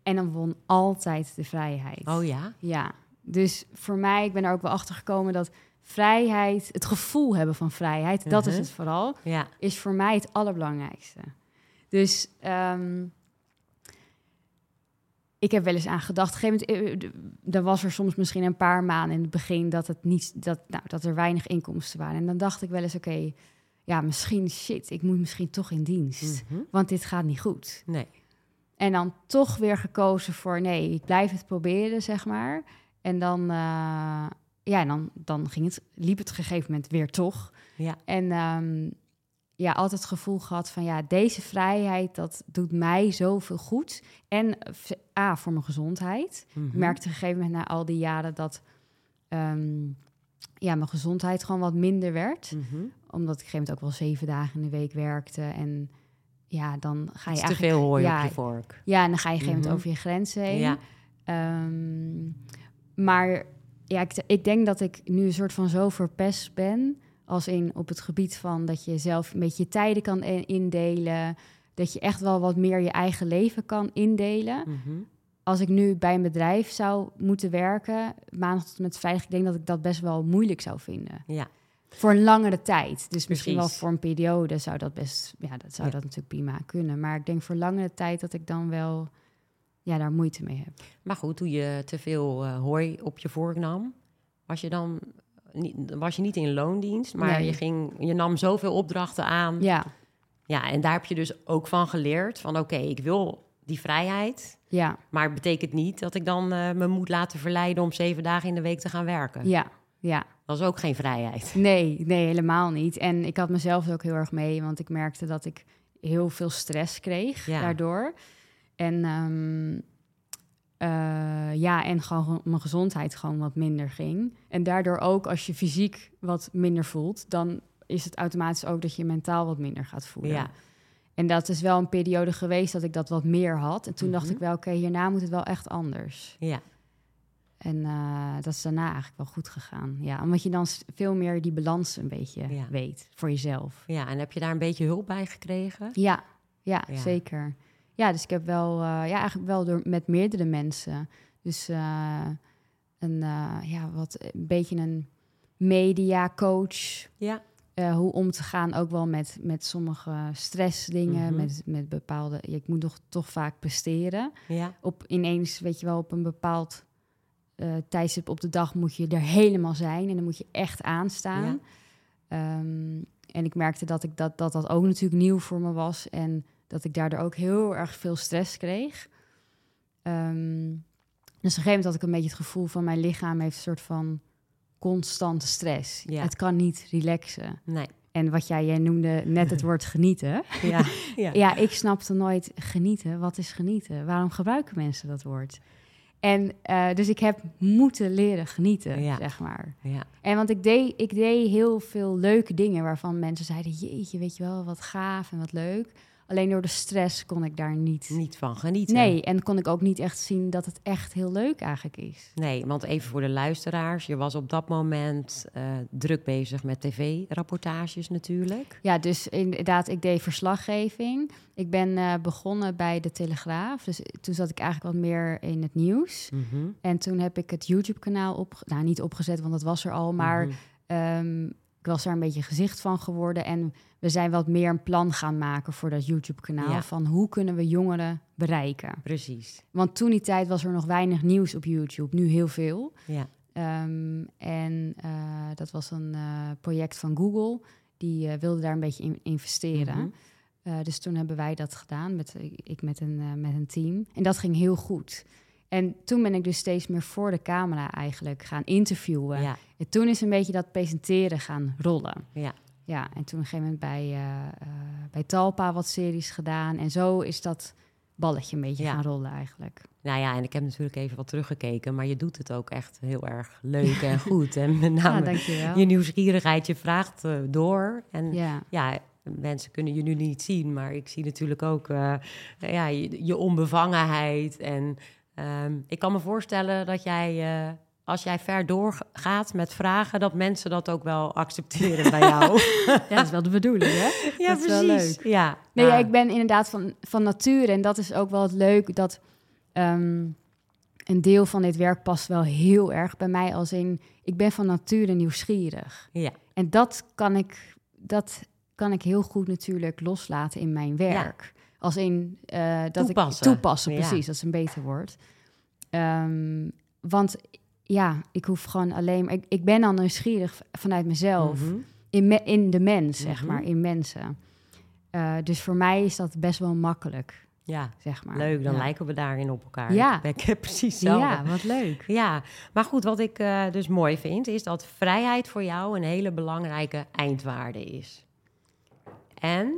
Speaker 2: en dan won altijd de vrijheid.
Speaker 1: Oh ja?
Speaker 2: Ja. Dus voor mij, ik ben er ook wel achter gekomen dat vrijheid, het gevoel hebben van vrijheid, uh -huh. dat is het vooral,
Speaker 1: ja.
Speaker 2: is voor mij het allerbelangrijkste. Dus um, ik heb wel eens aan gedacht. Op een gegeven moment, er was er soms misschien een paar maanden in het begin dat het niet, dat, nou, dat er weinig inkomsten waren. En dan dacht ik wel eens, oké, okay, ja, misschien shit, ik moet misschien toch in dienst,
Speaker 1: Mhm.
Speaker 2: mm -hmm. want dit gaat niet goed.
Speaker 1: Nee.
Speaker 2: En dan toch weer gekozen voor nee, ik blijf het proberen, zeg maar. En dan, uh, ja, dan, dan ging het, liep het op een gegeven moment weer toch.
Speaker 1: Ja.
Speaker 2: En ehm, ja, altijd het gevoel gehad van ja, deze vrijheid, dat doet mij zoveel goed. En eh, A, voor mijn gezondheid.
Speaker 1: Mhm.
Speaker 2: Ik merkte op een gegeven moment na al die jaren dat ehm, ja, mijn gezondheid gewoon wat minder werd.
Speaker 1: Mhm.
Speaker 2: Omdat ik op een gegeven moment ook wel zeven dagen in de week werkte. En ja, dan ga je
Speaker 1: te
Speaker 2: eigenlijk...
Speaker 1: veel
Speaker 2: ja,
Speaker 1: op je vork.
Speaker 2: Ja, en dan ga je een gegeven moment
Speaker 1: Mhm.
Speaker 2: over je grenzen heen.
Speaker 1: Ja.
Speaker 2: Ehm, maar ja, ik, ik denk dat ik nu een soort van zo verpest ben. Als in op het gebied van dat je zelf een beetje je tijden kan indelen. Dat je echt wel wat meer je eigen leven kan indelen.
Speaker 1: Mhm.
Speaker 2: Als ik nu bij een bedrijf zou moeten werken, maandag tot en met vrijdag, ik denk dat ik dat best wel moeilijk zou vinden.
Speaker 1: Ja.
Speaker 2: Voor een langere tijd. Dus misschien wel voor een periode zou dat best, ja, dat zou
Speaker 1: Ja.
Speaker 2: dat natuurlijk prima kunnen. Maar ik denk voor langere tijd dat ik dan wel, ja, daar moeite mee heb.
Speaker 1: Maar goed, toen je te veel eh, hooi op je vork nam, was je dan niet, was je niet in loondienst, maar
Speaker 2: Nee.
Speaker 1: je, ging, je nam zoveel opdrachten aan.
Speaker 2: Ja,
Speaker 1: Ja, en daar heb je dus ook van geleerd van oké, ik wil die vrijheid,
Speaker 2: ja,
Speaker 1: maar het betekent niet dat ik dan eh, me moet laten verleiden om zeven dagen in de week te gaan werken.
Speaker 2: ja, ja.
Speaker 1: Dat is ook geen vrijheid.
Speaker 2: Nee, nee, helemaal niet. En ik had mezelf ook heel erg mee, want ik merkte dat ik heel veel stress kreeg
Speaker 1: Ja.
Speaker 2: daardoor. En ehm, eh, ja, en gewoon mijn gezondheid gewoon wat minder ging. En daardoor ook als je fysiek wat minder voelt, dan is het automatisch ook dat je mentaal wat minder gaat voelen.
Speaker 1: Ja,
Speaker 2: En dat is wel een periode geweest dat ik dat wat meer had. En toen dacht
Speaker 1: Mhm.
Speaker 2: ik wel, oké, hierna moet het wel echt anders.
Speaker 1: ja,
Speaker 2: En eh, dat is daarna eigenlijk wel goed gegaan. Ja, omdat je dan veel meer die balans een beetje
Speaker 1: Ja.
Speaker 2: weet voor jezelf.
Speaker 1: ja. En heb je daar een beetje hulp bij gekregen?
Speaker 2: Ja, ja,
Speaker 1: Ja.
Speaker 2: zeker. Ja, dus ik heb wel, eh, ja, eigenlijk wel door, met meerdere mensen. Dus eh, een, ja, wat, een beetje een mediacoach.
Speaker 1: Ja,
Speaker 2: hoe om te gaan ook wel met, met sommige stressdingen,
Speaker 1: Mhm.
Speaker 2: met, met bepaalde... ja, ik moet toch, toch vaak presteren.
Speaker 1: ja,
Speaker 2: Op ineens, weet je wel, op een bepaald eh tijdstip op de dag moet je er helemaal zijn. En dan moet je echt aanstaan.
Speaker 1: Ja.
Speaker 2: Ehm, en ik merkte dat, ik dat, dat dat ook natuurlijk nieuw voor me was. En dat ik daardoor ook heel erg veel stress kreeg. Ehm, dus op een gegeven moment had ik een beetje het gevoel van mijn lichaam heeft een soort van constante stress.
Speaker 1: Ja.
Speaker 2: Het kan niet relaxen.
Speaker 1: nee.
Speaker 2: En wat jij, jij noemde net het woord genieten.
Speaker 1: Ja, ja.
Speaker 2: Ja, ik snapte nooit genieten. Wat is genieten? Waarom gebruiken mensen dat woord? En eh, dus ik heb moeten leren genieten,
Speaker 1: Ja.
Speaker 2: zeg maar.
Speaker 1: ja.
Speaker 2: En want ik deed, ik deed heel veel leuke dingen waarvan mensen zeiden: Jeetje, weet je wel, wat gaaf en wat leuk. Alleen door de stress kon ik daar niet.
Speaker 1: Niet van genieten.
Speaker 2: Nee, en kon ik ook niet echt zien dat het echt heel leuk eigenlijk is.
Speaker 1: Nee, want even voor de luisteraars. Je was op dat moment eh, druk bezig met tv-rapportages natuurlijk.
Speaker 2: Ja, dus inderdaad, ik deed verslaggeving. Ik ben eh, begonnen bij de Telegraaf. Dus toen zat ik eigenlijk wat meer in het nieuws.
Speaker 1: Mhm,
Speaker 2: En toen heb ik het YouTube-kanaal op, nou niet opgezet, want dat was er al, maar
Speaker 1: mhm.
Speaker 2: ehm, ik was daar een beetje gezicht van geworden. En we zijn wat meer een plan gaan maken voor dat YouTube-kanaal
Speaker 1: Ja.
Speaker 2: van hoe kunnen we jongeren bereiken.
Speaker 1: Precies.
Speaker 2: Want toen die tijd was er nog weinig nieuws op YouTube, nu heel veel.
Speaker 1: Ja,
Speaker 2: Ehm, en eh, dat was een eh, project van Google, die eh, wilde daar een beetje in investeren.
Speaker 1: Mhm.
Speaker 2: Dus toen hebben wij dat gedaan, met, ik met een, met een team. En dat ging heel goed. En toen ben ik dus steeds meer voor de camera eigenlijk gaan interviewen.
Speaker 1: ja,
Speaker 2: En toen is een beetje dat presenteren gaan rollen.
Speaker 1: ja.
Speaker 2: Ja, en toen op een gegeven moment bij, eh, eh, bij Talpa wat series gedaan. En zo is dat balletje een beetje
Speaker 1: Ja.
Speaker 2: gaan rollen eigenlijk.
Speaker 1: Nou ja, en ik heb natuurlijk even wat teruggekeken, maar je doet het ook echt heel erg leuk en goed. En met name je nieuwsgierigheid, je vraagt eh, door. En
Speaker 2: Ja,
Speaker 1: ja, mensen kunnen je nu niet zien, maar ik zie natuurlijk ook ja, je, je onbevangenheid. En ehm, ik kan me voorstellen dat jij, eh, als jij ver doorgaat met vragen, dat mensen dat ook wel accepteren bij jou.
Speaker 2: ja, dat is wel de bedoeling, hè?
Speaker 1: ja,
Speaker 2: Dat is wel leuk.
Speaker 1: Ja,
Speaker 2: Nee, ja,
Speaker 1: nou,
Speaker 2: ik ben inderdaad van, van nature. En dat is ook wel het leuk dat ehm, een deel van dit werk past wel heel erg bij mij. Als in, ik ben van nature nieuwsgierig.
Speaker 1: Ja,
Speaker 2: En dat kan ik, dat kan ik heel goed natuurlijk loslaten in mijn werk. Als in eh, dat
Speaker 1: Toepassen.
Speaker 2: ik toepassen,
Speaker 1: Ja.
Speaker 2: precies, dat is een beter woord. Ehm, want ja, ik hoef gewoon alleen maar. Ik, ik ben al nieuwsgierig vanuit mezelf.
Speaker 1: Mhm.
Speaker 2: In, me- in de mens, zeg
Speaker 1: Mhm.
Speaker 2: maar, in mensen. Eh, dus voor mij is dat best wel makkelijk.
Speaker 1: Ja,
Speaker 2: zeg maar.
Speaker 1: leuk. Dan
Speaker 2: ja.
Speaker 1: lijken we daarin op elkaar.
Speaker 2: Ja.
Speaker 1: Ik heb precies hetzelfde.
Speaker 2: Ja, wat leuk.
Speaker 1: Ja, maar goed, wat ik eh, dus mooi vind, is dat vrijheid voor jou een hele belangrijke eindwaarde is. En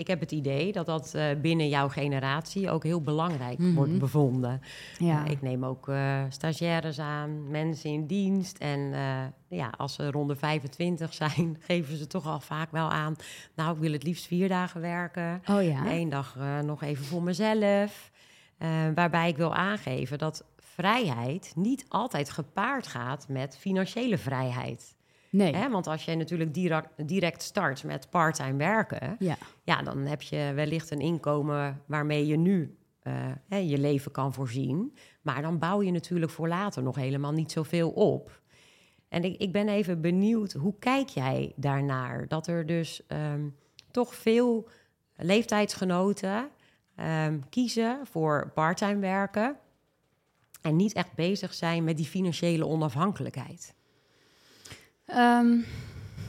Speaker 1: ik heb het idee dat dat eh, binnen jouw generatie ook heel belangrijk
Speaker 2: Mhm.
Speaker 1: wordt bevonden.
Speaker 2: Ja,
Speaker 1: Eh, ik neem ook eh, stagiaires aan, mensen in dienst. En ja, als ze rond de 25 zijn, geven ze toch al vaak wel aan. Nou, ik wil het liefst vier dagen werken.
Speaker 2: oh ja.
Speaker 1: Eén dag nog even voor mezelf. Waarbij ik wil aangeven dat vrijheid niet altijd gepaard gaat met financiële vrijheid.
Speaker 2: Nee.
Speaker 1: Hè? Want als je natuurlijk direct, direct start met parttime werken,
Speaker 2: Ja.
Speaker 1: ja, dan heb je wellicht een inkomen waarmee je nu eh, hè, je leven kan voorzien. Maar dan bouw je natuurlijk voor later nog helemaal niet zoveel op. En ik, ik ben even benieuwd, hoe kijk jij daarnaar? Dat er dus ehm, toch veel leeftijdsgenoten ehm, kiezen voor parttime werken en niet echt bezig zijn met die financiële onafhankelijkheid.
Speaker 2: Ehm,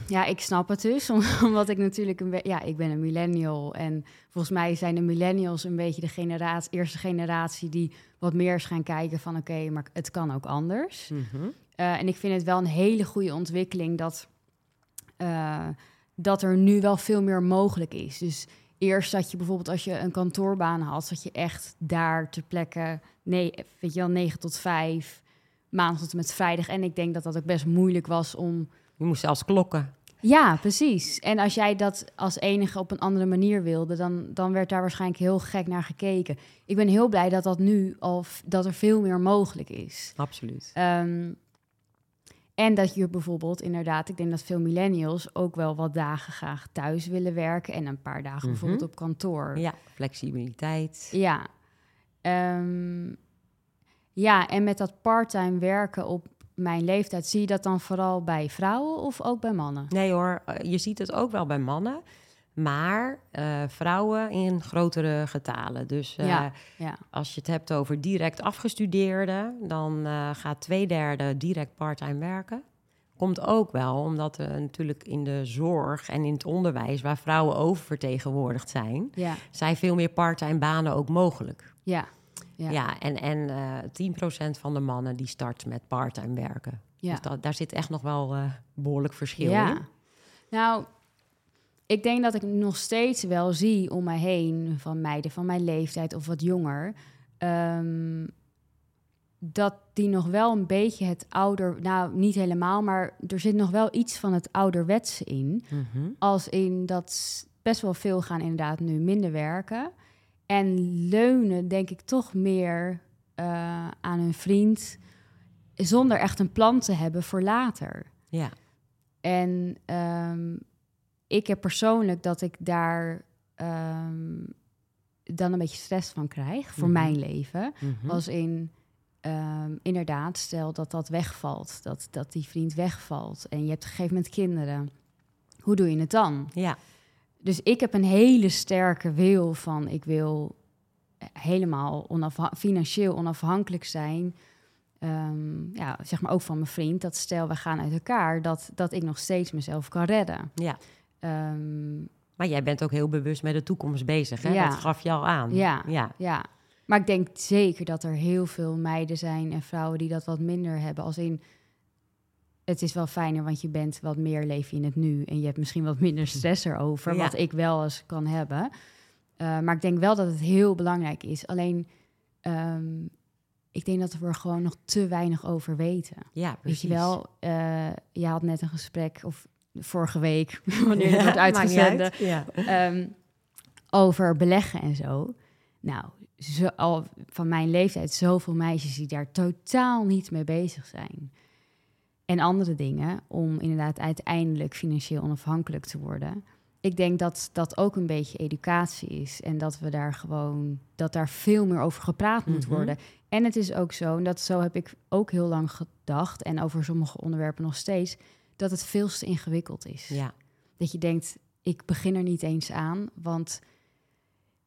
Speaker 2: ja, ik snap het dus, om- omdat ik natuurlijk een beetje, ja, ik ben een millennial en volgens mij zijn de millennials een beetje de generatie, eerste generatie die wat meer is gaan kijken van oké, maar het kan ook anders. Eh, en ik vind het wel een hele goede ontwikkeling dat, eh, dat er nu wel veel meer mogelijk is. Dus eerst zat je bijvoorbeeld als je een kantoorbaan had, zat je echt daar ter plekke, nee, weet je wel, 9 tot 5, maandag tot en met vrijdag. En ik denk dat dat ook best moeilijk was om
Speaker 1: Je moest zelfs klokken.
Speaker 2: ja, precies. En als jij dat als enige op een andere manier wilde, dan, dan werd daar waarschijnlijk heel gek naar gekeken. Ik ben heel blij dat dat nu al dat er veel meer mogelijk is.
Speaker 1: Absoluut.
Speaker 2: Ehm, en dat je bijvoorbeeld inderdaad, ik denk dat veel millennials ook wel wat dagen graag thuis willen werken en een paar dagen
Speaker 1: Mhm.
Speaker 2: bijvoorbeeld op kantoor.
Speaker 1: Ja, flexibiliteit.
Speaker 2: Ja. Ehm, ja, en met dat parttime werken op mijn leeftijd, zie je dat dan vooral bij vrouwen of ook bij mannen?
Speaker 1: Nee hoor, eh, je ziet het ook wel bij mannen. Maar eh, vrouwen in grotere getalen. Dus eh,
Speaker 2: Ja, ja.
Speaker 1: als je het hebt over direct afgestudeerden, dan gaat twee derde direct parttime werken. Komt ook wel omdat natuurlijk in de zorg en in het onderwijs, waar vrouwen oververtegenwoordigd zijn,
Speaker 2: Ja,
Speaker 1: zijn veel meer parttime banen ook mogelijk.
Speaker 2: ja, ja.
Speaker 1: Ja, en, en eh 10% van de mannen die start met parttime werken.
Speaker 2: Ja.
Speaker 1: Dus dat, daar zit echt nog wel eh behoorlijk verschil
Speaker 2: ja.
Speaker 1: in.
Speaker 2: Nou, ik denk dat ik nog steeds wel zie om me heen van meiden van mijn leeftijd of wat jonger. ehm, dat die nog wel een beetje het ouder, nou niet helemaal, maar er zit nog wel iets van het ouderwetse in.
Speaker 1: Mhm.
Speaker 2: Als in dat best wel veel gaan inderdaad nu minder werken. En leunen, denk ik, toch meer eh, aan hun vriend. Zonder echt een plan te hebben voor later.
Speaker 1: Ja.
Speaker 2: En ehm, ik heb persoonlijk dat ik daar ehm, dan een beetje stress van krijg voor
Speaker 1: Mhm.
Speaker 2: mijn leven.
Speaker 1: Mhm.
Speaker 2: Als in, ehm, inderdaad, stel dat dat wegvalt, dat, dat die vriend wegvalt en je hebt op een gegeven moment kinderen. Hoe doe je het dan?
Speaker 1: Ja,
Speaker 2: Dus ik heb een hele sterke wil van, ik wil helemaal onafha- financieel onafhankelijk zijn. Ehm, ja, zeg maar ook van mijn vriend. Dat stel we gaan uit elkaar, dat, dat ik nog steeds mezelf kan redden.
Speaker 1: ja.
Speaker 2: Ehm,
Speaker 1: Maar jij bent ook heel bewust met de toekomst bezig, hè?
Speaker 2: Ja.
Speaker 1: Dat gaf je al aan.
Speaker 2: Ja.
Speaker 1: ja.
Speaker 2: ja, maar ik denk zeker dat er heel veel meiden zijn en vrouwen die dat wat minder hebben. Als in, het is wel fijner, want je bent wat meer leef je in het nu en je hebt misschien wat minder stress erover,
Speaker 1: Ja.
Speaker 2: wat ik wel eens kan hebben. Eh, maar ik denk wel dat het heel belangrijk is. Alleen, ehm, ik denk dat we er gewoon nog te weinig over weten.
Speaker 1: Ja,
Speaker 2: Weet
Speaker 1: precies.
Speaker 2: je wel, eh, je had net een gesprek, of vorige week, wanneer
Speaker 1: Ja,
Speaker 2: het wordt uitgezonden,
Speaker 1: uit. Ja.
Speaker 2: Ehm, over beleggen en zo. Nou, zo, al van mijn leeftijd zoveel meisjes die daar totaal niet mee bezig zijn. En andere dingen om inderdaad uiteindelijk financieel onafhankelijk te worden. Ik denk dat dat ook een beetje educatie is en dat we daar gewoon dat daar veel meer over gepraat moet
Speaker 1: Mhm.
Speaker 2: worden. En het is ook zo, en dat zo heb ik ook heel lang gedacht en over sommige onderwerpen nog steeds, dat het veel te ingewikkeld is.
Speaker 1: ja.
Speaker 2: Dat je denkt, ik begin er niet eens aan, want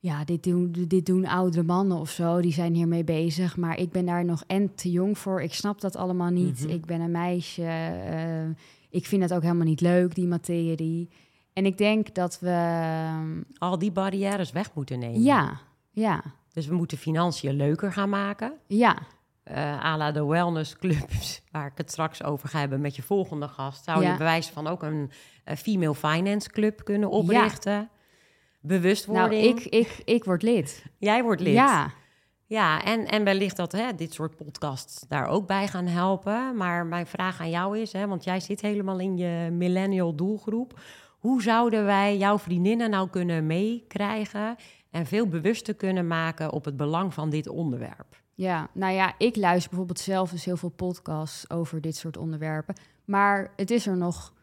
Speaker 2: ja, dit doen, dit doen oudere mannen of zo, die zijn hiermee bezig, maar ik ben daar nog en te jong voor. Ik snap dat allemaal niet.
Speaker 1: Mhm.
Speaker 2: Ik ben een meisje. eh, ik vind het ook helemaal niet leuk, die materie. En ik denk dat we,
Speaker 1: Al die barrières weg moeten nemen.
Speaker 2: ja, Ja,
Speaker 1: Dus we moeten financiën leuker gaan maken.
Speaker 2: ja,
Speaker 1: eh à la de wellness clubs, waar ik het straks over ga hebben met je volgende gast, zou
Speaker 2: Ja.
Speaker 1: je bewijs van ook een eh, female finance club kunnen oprichten. Bewustwording.
Speaker 2: nou, ik, ik, ik word lid.
Speaker 1: Jij wordt lid.
Speaker 2: Ja,
Speaker 1: Ja, en, en wellicht dat hè, dit soort podcasts daar ook bij gaan helpen. Maar mijn vraag aan jou is, hè, want jij zit helemaal in je millennial doelgroep. Hoe zouden wij jouw vriendinnen nou kunnen meekrijgen en veel bewuster kunnen maken op het belang van dit onderwerp?
Speaker 2: ja, nou ja, ik luister bijvoorbeeld zelf dus heel veel podcasts over dit soort onderwerpen. Maar het is er nog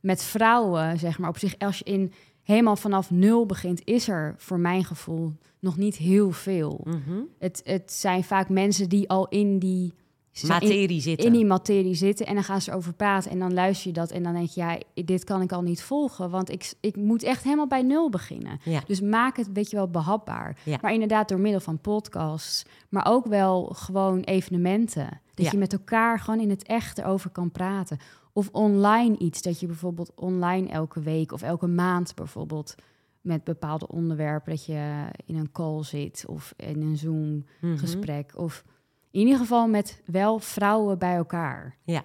Speaker 2: met vrouwen, zeg maar, op zich, als je in helemaal vanaf nul begint, is er voor mijn gevoel nog niet heel veel.
Speaker 1: Mhm.
Speaker 2: Het, het zijn vaak mensen die al in die, in,
Speaker 1: Materie zitten.
Speaker 2: in die materie zitten en dan gaan ze over praten en dan luister je dat en dan denk je, ja, dit kan ik al niet volgen, want ik, ik moet echt helemaal bij nul beginnen.
Speaker 1: Ja.
Speaker 2: Dus maak het een beetje wel behapbaar.
Speaker 1: Ja.
Speaker 2: Maar inderdaad door middel van podcasts, maar ook wel gewoon evenementen. Dat
Speaker 1: Ja.
Speaker 2: je met elkaar gewoon in het echt erover kan praten. Of online iets, dat je bijvoorbeeld online elke week of elke maand bijvoorbeeld met bepaalde onderwerpen, dat je in een call zit of in een Zoom
Speaker 1: Mhm.
Speaker 2: gesprek. Of in ieder geval met wel vrouwen bij elkaar.
Speaker 1: Ja.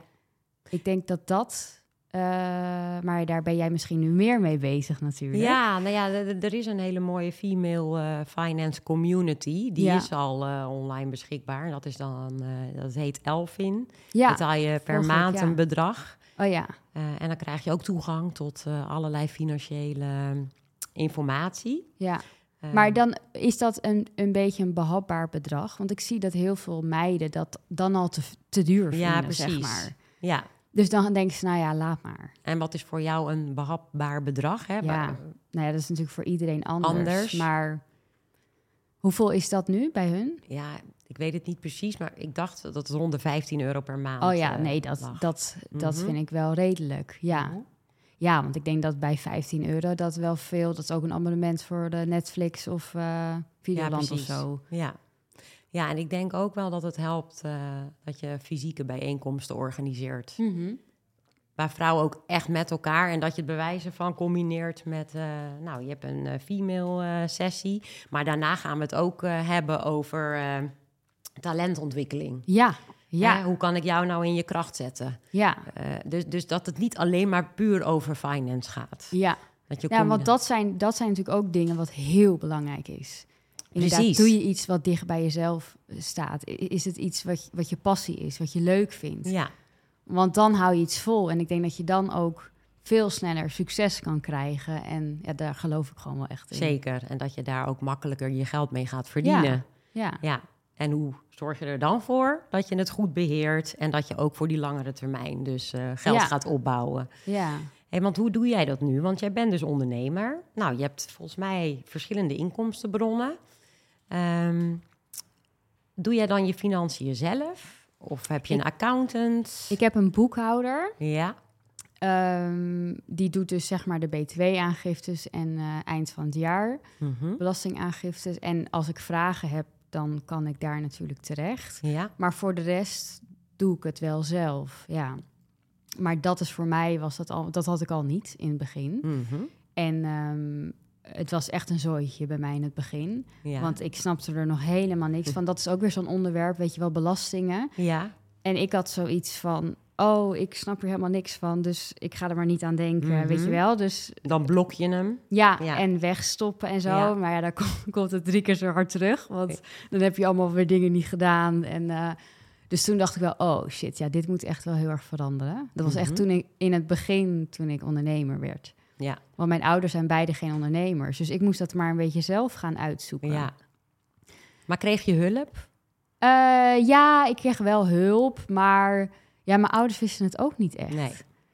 Speaker 2: Ik denk dat dat, eh, maar daar ben jij misschien nu meer mee bezig natuurlijk.
Speaker 1: Ja, nou ja, er is een hele mooie female eh, finance community. Die
Speaker 2: Ja.
Speaker 1: is al eh, online beschikbaar. Dat is dan, dat heet Elfin.
Speaker 2: ja.
Speaker 1: Betaal je per maand
Speaker 2: ja.
Speaker 1: een bedrag.
Speaker 2: Oh ja,
Speaker 1: Eh, en dan krijg je ook toegang tot eh, allerlei financiële informatie.
Speaker 2: ja.
Speaker 1: Eh,
Speaker 2: Maar dan is dat een, een beetje een behapbaar bedrag. Want ik zie dat heel veel meiden dat dan al te, te duur vinden,
Speaker 1: Ja, precies.
Speaker 2: zeg maar.
Speaker 1: Ja,
Speaker 2: Dus dan denken ze, nou ja, laat maar.
Speaker 1: en wat is voor jou een behapbaar bedrag? Hè?
Speaker 2: Ja. Nou ja, dat is natuurlijk voor iedereen anders.
Speaker 1: Anders.
Speaker 2: Maar hoeveel is dat nu bij hun?
Speaker 1: ja, ik weet het niet precies, maar ik dacht dat het rond de 15 euro per maand
Speaker 2: Oh ja,
Speaker 1: eh,
Speaker 2: nee, dat,
Speaker 1: lag.
Speaker 2: dat, dat
Speaker 1: Mhm.
Speaker 2: vind ik wel redelijk. Ja.
Speaker 1: Mhm.
Speaker 2: ja, want ik denk dat bij 15 euro dat wel veel... Dat is ook een abonnement voor de Netflix of eh Videoland of
Speaker 1: precies.
Speaker 2: zo.
Speaker 1: Ja. ja, en ik denk ook wel dat het helpt eh, dat je fysieke bijeenkomsten organiseert. Waar vrouwen ook echt met elkaar en dat je het bewijzen van combineert met, nou, je hebt een female sessie, maar daarna gaan we het ook hebben over talentontwikkeling.
Speaker 2: Ja, ja,
Speaker 1: Hè, hoe kan ik jou nou in je kracht zetten?
Speaker 2: ja,
Speaker 1: Eh, dus, dus dat het niet alleen maar puur over finance gaat.
Speaker 2: ja.
Speaker 1: Dat je
Speaker 2: Ja, want dat zijn, dat zijn natuurlijk ook dingen wat heel belangrijk is. Inderdaad,
Speaker 1: Precies.
Speaker 2: doe je iets wat dicht bij jezelf staat? I- Is het iets wat, je- wat je passie is, wat je leuk vindt?
Speaker 1: Ja,
Speaker 2: Want dan hou je iets vol. En ik denk dat je dan ook veel sneller succes kan krijgen. En ja, daar geloof ik gewoon wel echt in.
Speaker 1: zeker. En dat je daar ook makkelijker je geld mee gaat verdienen.
Speaker 2: Ja,
Speaker 1: Ja, en hoe zorg je er dan voor dat je het goed beheert en dat je ook voor die langere termijn dus eh, geld
Speaker 2: Ja.
Speaker 1: gaat opbouwen?
Speaker 2: ja.
Speaker 1: Hey, want hoe doe jij dat nu? Want jij bent dus ondernemer. Nou, je hebt volgens mij verschillende inkomstenbronnen. Ehm, doe jij dan je financiën zelf? Of heb je
Speaker 2: Ik-
Speaker 1: een accountant?
Speaker 2: Ik heb een boekhouder.
Speaker 1: Ja,
Speaker 2: Ehm, die doet dus zeg maar de btw-aangiftes en eh, eind van het jaar
Speaker 1: Mhm.
Speaker 2: belastingaangiftes. En als ik vragen heb, dan kan ik daar natuurlijk terecht.
Speaker 1: ja.
Speaker 2: Maar voor de rest doe ik het wel zelf, ja. Maar dat is voor mij, was dat al, dat had ik al niet in het begin.
Speaker 1: Mhm.
Speaker 2: En ehm, het was echt een zooitje bij mij in het begin.
Speaker 1: ja.
Speaker 2: Want ik snapte er nog helemaal niks van. Dat is ook weer zo'n onderwerp, weet je wel, belastingen.
Speaker 1: ja,
Speaker 2: En ik had zoiets van, oh, ik snap er helemaal niks van. Dus ik ga er maar niet aan denken,
Speaker 1: Mhm.
Speaker 2: weet je wel. Dus
Speaker 1: dan blok je hem.
Speaker 2: ja,
Speaker 1: Ja.
Speaker 2: en wegstoppen en zo.
Speaker 1: Ja.
Speaker 2: Maar ja, dan komt, komt het drie keer zo hard terug. Want dan heb je allemaal weer dingen niet gedaan. En, eh, dus toen dacht ik wel, oh shit, ja, dit moet echt wel heel erg veranderen. Dat was echt
Speaker 1: Mhm.
Speaker 2: toen ik in het begin, toen ik ondernemer werd.
Speaker 1: Ja,
Speaker 2: Want mijn ouders zijn beide geen ondernemers. Dus ik moest dat maar een beetje zelf gaan uitzoeken.
Speaker 1: ja. Maar kreeg je hulp?
Speaker 2: Eh, ja, ik kreeg wel hulp. Maar ja, mijn ouders wisten het ook niet echt.
Speaker 1: Nee.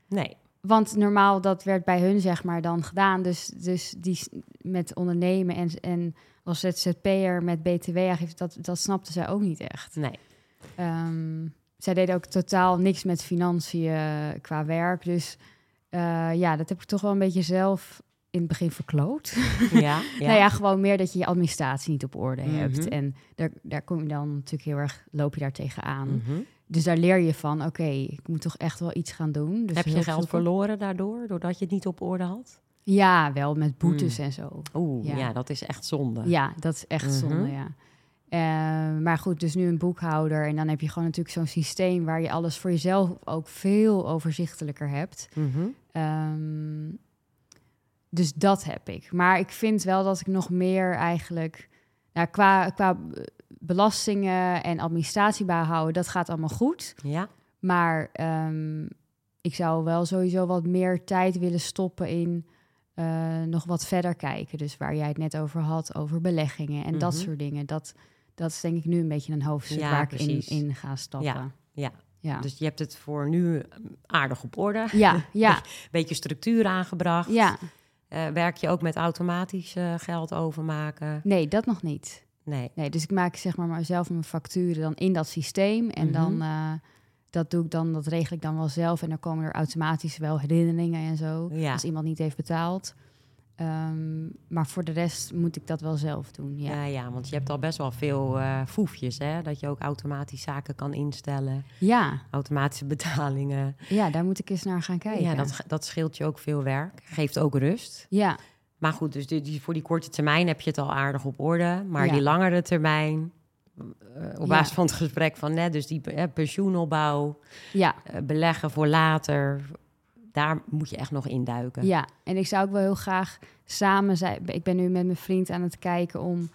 Speaker 1: Nee.
Speaker 2: Want normaal, dat werd bij hun zeg maar dan gedaan. Dus, dus die met ondernemen en, en als ZZP'er met btw-aangifte, dat, dat snapte zij ook niet echt.
Speaker 1: Nee.
Speaker 2: Ehm, zij deden ook totaal niks met financiën eh, qua werk. Dus eh, ja, dat heb ik toch wel een beetje zelf in het begin verkloot.
Speaker 1: Ja, ja.
Speaker 2: Nou ja, gewoon meer dat je je administratie niet op orde
Speaker 1: Mhm.
Speaker 2: hebt. En daar, daar kom je dan natuurlijk heel erg, loop je daar tegenaan.
Speaker 1: Mhm.
Speaker 2: Dus daar leer je van, oké, ik moet toch echt wel iets gaan doen. Dus
Speaker 1: Heb je geld verloren daardoor, doordat je het niet op orde had?
Speaker 2: Ja, wel met boetes
Speaker 1: Mm.
Speaker 2: en zo.
Speaker 1: Oeh, ja.
Speaker 2: Ja.
Speaker 1: dat is echt zonde.
Speaker 2: Ja, dat is echt
Speaker 1: Mhm.
Speaker 2: zonde, ja. Eh, maar goed, dus nu een boekhouder. En dan heb je gewoon natuurlijk zo'n systeem... waar je alles voor jezelf ook veel overzichtelijker hebt.
Speaker 1: Mhm.
Speaker 2: Ehm, dus dat heb ik. Maar ik vind wel dat ik nog meer eigenlijk... Nou, qua, qua belastingen en administratie bijhouden... dat gaat allemaal goed.
Speaker 1: Ja,
Speaker 2: Maar ehm, ik zou wel sowieso wat meer tijd willen stoppen in eh, nog wat verder kijken. Dus waar jij het net over had, over beleggingen en dat
Speaker 1: Mhm.
Speaker 2: soort dingen. Dat, dat is denk ik nu een beetje een hoofdstuk
Speaker 1: Ja,
Speaker 2: waar ik in, in ga stappen.
Speaker 1: Ja, ja.
Speaker 2: ja.
Speaker 1: Dus je hebt het voor nu aardig op orde.
Speaker 2: ja, ja,
Speaker 1: Beetje structuur aangebracht.
Speaker 2: ja.
Speaker 1: Eh, werk je ook met automatisch eh, geld overmaken?
Speaker 2: Nee, dat nog niet.
Speaker 1: Nee.
Speaker 2: Nee, dus ik maak zeg maar zelf mijn facturen dan in dat systeem. En
Speaker 1: Mhm.
Speaker 2: dan, eh, dat doe ik dan, dat regel ik dan wel zelf. En dan komen er automatisch wel herinneringen en zo.
Speaker 1: Ja.
Speaker 2: Als iemand niet heeft betaald. Ehm, maar voor de rest moet ik dat wel zelf doen. Ja,
Speaker 1: Ja. ja, want je hebt al best wel veel eh foefjes, hè? Dat je ook automatisch zaken kan instellen.
Speaker 2: ja,
Speaker 1: Automatische betalingen.
Speaker 2: ja daar moet ik eens naar gaan kijken.
Speaker 1: Ja, dat, dat scheelt je ook veel werk. Geeft ook rust.
Speaker 2: ja,
Speaker 1: Maar goed, dus die, die- voor die korte termijn heb je het al aardig op orde. Maar
Speaker 2: Ja.
Speaker 1: die langere termijn, eh, op
Speaker 2: Ja.
Speaker 1: basis van het gesprek van net, dus die eh, pensioenopbouw,
Speaker 2: ja,
Speaker 1: eh, beleggen voor later, daar moet je echt nog induiken.
Speaker 2: ja. En ik zou ook wel heel graag samen zijn. Ik ben nu met mijn vriend aan het kijken om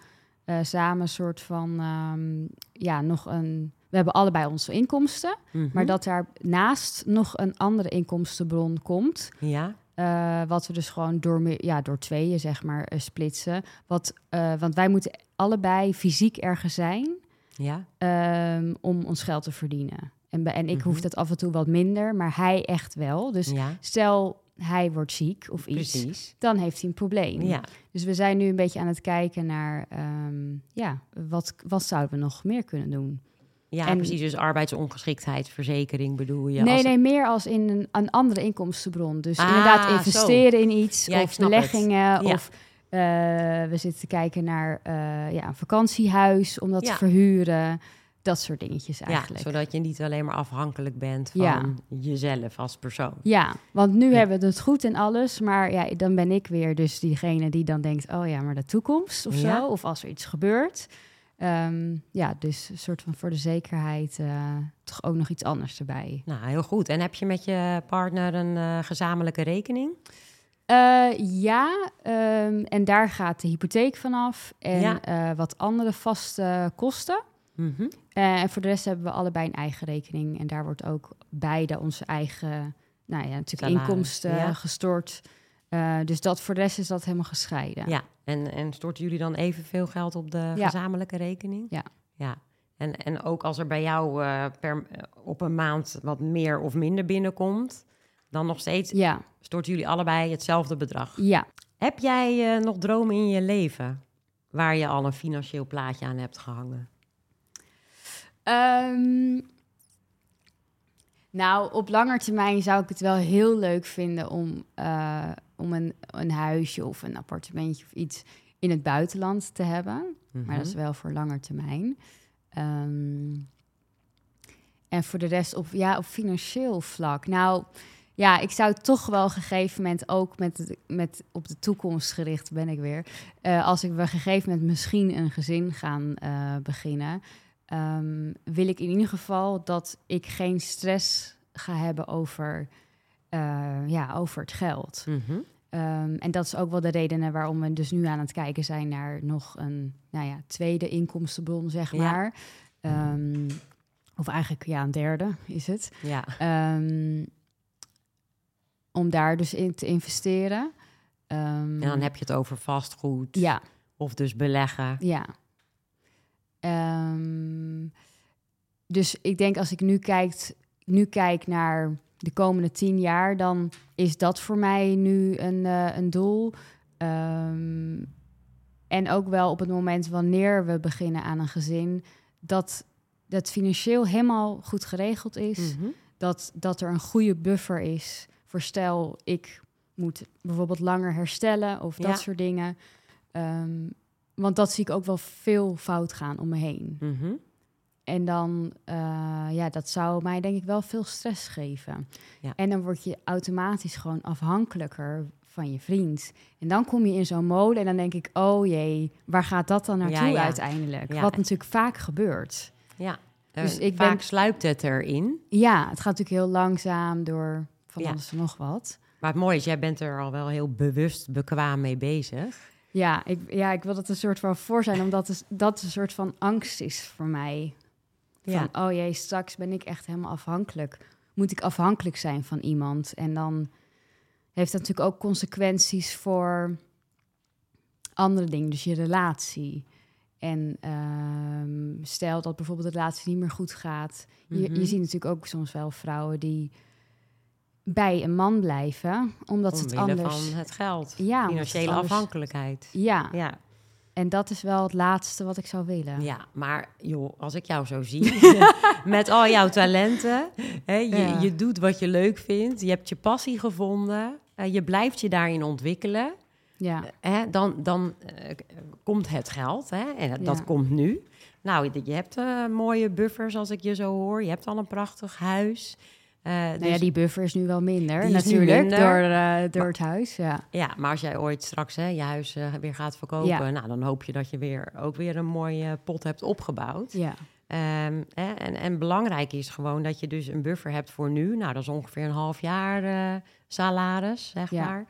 Speaker 2: samen een soort van, ehm, ja, nog een... We hebben allebei onze inkomsten,
Speaker 1: Mhm.
Speaker 2: maar dat daarnaast nog een andere inkomstenbron komt.
Speaker 1: Ja,
Speaker 2: Eh, wat we dus gewoon door, ja, door tweeën, zeg maar, eh, splitsen. Wat, eh, want wij moeten allebei fysiek ergens zijn
Speaker 1: ja,
Speaker 2: ehm, om ons geld te verdienen. En, en ik hoef
Speaker 1: Mhm.
Speaker 2: dat af en toe wat minder, maar hij echt wel. Dus
Speaker 1: ja,
Speaker 2: stel hij wordt ziek of iets,
Speaker 1: precies.
Speaker 2: dan heeft hij een probleem.
Speaker 1: Ja,
Speaker 2: Dus we zijn nu een beetje aan het kijken naar, ehm, ja, wat, wat zouden we nog meer kunnen doen?
Speaker 1: Ja
Speaker 2: En-
Speaker 1: precies. Dus arbeidsongeschiktheidsverzekering bedoel je?
Speaker 2: nee,
Speaker 1: als-
Speaker 2: nee, meer als in een, een andere inkomstenbron. Dus
Speaker 1: Ah,
Speaker 2: inderdaad
Speaker 1: zo.
Speaker 2: investeren in iets
Speaker 1: Ja,
Speaker 2: of beleggingen.
Speaker 1: Ja.
Speaker 2: of eh, we zitten te kijken naar eh, ja, een vakantiehuis om dat te verhuren. Dat soort dingetjes
Speaker 1: Ja,
Speaker 2: eigenlijk.
Speaker 1: zodat je niet alleen maar afhankelijk bent van jezelf als persoon.
Speaker 2: Ja, want nu hebben we het goed en alles, maar ja, dan ben ik weer dus diegene die dan denkt, oh ja, maar de toekomst of zo, of als er iets gebeurt. Ehm, ja, dus een soort van voor de zekerheid eh, toch ook nog iets anders erbij.
Speaker 1: Nou, heel goed. En heb je met je partner een eh, gezamenlijke rekening?
Speaker 2: Eh, ja, ehm, en daar gaat de hypotheek vanaf en
Speaker 1: Ja.
Speaker 2: wat andere vaste kosten.
Speaker 1: Mhm.
Speaker 2: En voor de rest hebben we allebei een eigen rekening. En daar wordt ook beide onze eigen, nou ja, natuurlijk
Speaker 1: Salaris,
Speaker 2: inkomsten
Speaker 1: ja.
Speaker 2: gestort. Eh, dus dat voor de rest is dat helemaal gescheiden.
Speaker 1: Ja, en, en storten jullie dan evenveel geld op de
Speaker 2: Ja.
Speaker 1: gezamenlijke rekening?
Speaker 2: Ja.
Speaker 1: Ja. En, en ook als er bij jou eh, per, op een maand wat meer of minder binnenkomt, dan nog steeds
Speaker 2: Ja,
Speaker 1: storten jullie allebei hetzelfde bedrag.
Speaker 2: ja.
Speaker 1: Heb jij eh, nog dromen in je leven waar je al een financieel plaatje aan hebt gehangen?
Speaker 2: Ehm, nou, op lange termijn zou ik het wel heel leuk vinden om, eh, om een, een huisje of een appartementje of iets in het buitenland te hebben. Maar dat is wel voor langer termijn. Ehm, en voor de rest op, ja, op financieel vlak. Nou, ja, ik zou toch wel op een gegeven moment ook met, met op de toekomst gericht ben ik weer. Eh, als ik op een gegeven moment misschien een gezin gaan eh, beginnen, ehm, wil ik in ieder geval dat ik geen stress ga hebben over, eh, ja, over het geld.
Speaker 1: Mhm.
Speaker 2: Ehm, en dat is ook wel de redenen waarom we dus nu aan het kijken zijn naar nog een nou ja, tweede inkomstenbron, zeg
Speaker 1: Ja.
Speaker 2: maar. Ehm, of eigenlijk ja, een derde is het.
Speaker 1: Ja.
Speaker 2: Ehm, om daar dus in te investeren.
Speaker 1: En dan heb je het over vastgoed
Speaker 2: Ja,
Speaker 1: of dus beleggen.
Speaker 2: ja. Dus ik denk als ik nu, kijkt, nu kijk naar de komende tien jaar, dan is dat voor mij nu een, eh, een doel. Ehm, en ook wel op het moment wanneer we beginnen aan een gezin, dat dat financieel helemaal goed geregeld is.
Speaker 1: Mhm.
Speaker 2: Dat, dat er een goede buffer is voor stel ik moet bijvoorbeeld langer herstellen of dat
Speaker 1: Ja.
Speaker 2: soort dingen. Ehm, want dat zie ik ook wel veel fout gaan om me heen.
Speaker 1: Mhm.
Speaker 2: En dan, eh, ja, dat zou mij denk ik wel veel stress geven.
Speaker 1: Ja.
Speaker 2: En dan word je automatisch gewoon afhankelijker van je vriend. En dan kom je in zo'n molen en dan denk ik, oh jee, waar gaat dat dan naartoe
Speaker 1: Ja, ja.
Speaker 2: uiteindelijk? Wat natuurlijk vaak gebeurt.
Speaker 1: Ja,
Speaker 2: Dus
Speaker 1: dus
Speaker 2: ik
Speaker 1: vaak
Speaker 2: ben-
Speaker 1: sluipt het erin.
Speaker 2: Ja, het gaat natuurlijk heel langzaam door van alles en nog wat.
Speaker 1: Maar het mooie is, jij bent er al wel heel bewust bekwaam mee bezig.
Speaker 2: Ja ik, ja, ik wil het een soort van voor zijn, omdat het, dat een soort van angst is voor mij. Van,
Speaker 1: Ja.
Speaker 2: oh jee, straks ben ik echt helemaal afhankelijk. Moet ik afhankelijk zijn van iemand? En dan heeft dat natuurlijk ook consequenties voor andere dingen, dus je relatie. En ehm, stel dat bijvoorbeeld de relatie niet meer goed gaat. Je,
Speaker 1: Mhm.
Speaker 2: je ziet natuurlijk ook soms wel vrouwen die bij een man blijven, omdat ze het anders...
Speaker 1: van het geld.
Speaker 2: Ja, het
Speaker 1: Financiële
Speaker 2: anders-
Speaker 1: afhankelijkheid.
Speaker 2: Ja,
Speaker 1: Ja.
Speaker 2: En dat is wel het laatste wat ik zou willen.
Speaker 1: ja, maar joh, als ik jou zo zie, met al jouw talenten, hè, je,
Speaker 2: Ja.
Speaker 1: je doet wat je leuk vindt, je hebt je passie gevonden, eh, je blijft je daarin ontwikkelen,
Speaker 2: Ja,
Speaker 1: hè, dan, dan eh, komt het geld hè, en dat komt nu. Nou, je- je hebt eh, mooie buffers als ik je zo hoor, je hebt al een prachtig huis. Eh,
Speaker 2: nou
Speaker 1: dus-
Speaker 2: ja, die buffer is nu wel minder,
Speaker 1: Die
Speaker 2: natuurlijk,
Speaker 1: minder.
Speaker 2: door, eh, door het huis. Ja.
Speaker 1: Ja, maar als jij ooit straks hè, je huis eh, weer gaat verkopen,
Speaker 2: Ja.
Speaker 1: nou, dan hoop je dat je weer, ook weer een mooie pot hebt opgebouwd.
Speaker 2: Ja.
Speaker 1: Ehm, hè, en, en belangrijk is gewoon dat je dus een buffer hebt voor nu. Nou, dat is ongeveer een half jaar salaris, zeg
Speaker 2: Ja.
Speaker 1: maar.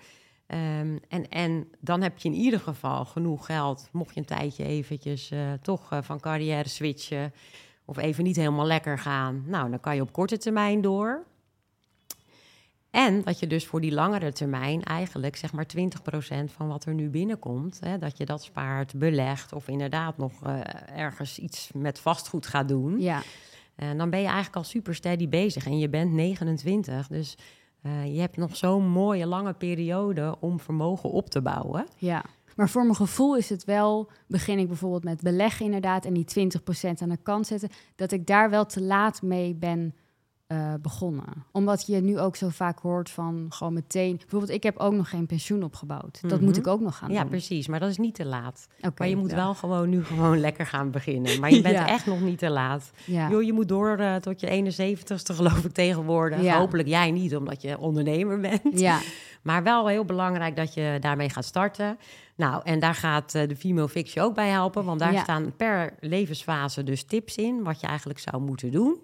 Speaker 1: Ehm, en, en dan heb je in ieder geval genoeg geld, mocht je een tijdje eventjes toch van carrière switchen of even niet helemaal lekker gaan. Nou, dan kan je op korte termijn door. En dat je dus voor die langere termijn eigenlijk zeg maar 20% van wat er nu binnenkomt, hè, dat je dat spaart, belegt of inderdaad nog eh, ergens iets met vastgoed gaat doen.
Speaker 2: ja,
Speaker 1: En dan ben je eigenlijk al super steady bezig en je bent 29. Dus eh, je hebt nog zo'n mooie lange periode om vermogen op te bouwen.
Speaker 2: ja. Maar voor mijn gevoel is het wel, begin ik bijvoorbeeld met beleggen inderdaad en die 20% aan de kant zetten, dat ik daar wel te laat mee ben eh, begonnen. Omdat je nu ook zo vaak hoort van gewoon meteen, bijvoorbeeld ik heb ook nog geen pensioen opgebouwd. Dat
Speaker 1: Mhm.
Speaker 2: moet ik ook nog gaan
Speaker 1: Ja,
Speaker 2: doen.
Speaker 1: precies. Maar dat is niet te laat.
Speaker 2: Oké,
Speaker 1: maar je moet
Speaker 2: ja.
Speaker 1: wel gewoon nu gewoon lekker gaan beginnen. Maar je bent
Speaker 2: Ja.
Speaker 1: echt nog niet te laat.
Speaker 2: Ja.
Speaker 1: Joh, je moet door eh, tot je 71ste geloof ik tegenwoordig.
Speaker 2: Ja.
Speaker 1: Hopelijk jij niet, omdat je ondernemer bent.
Speaker 2: ja,
Speaker 1: Maar wel heel belangrijk dat je daarmee gaat starten. Nou, en daar gaat eh, de Female Fix je ook bij helpen. Want daar
Speaker 2: Ja.
Speaker 1: staan per levensfase dus tips in... wat je eigenlijk zou moeten doen.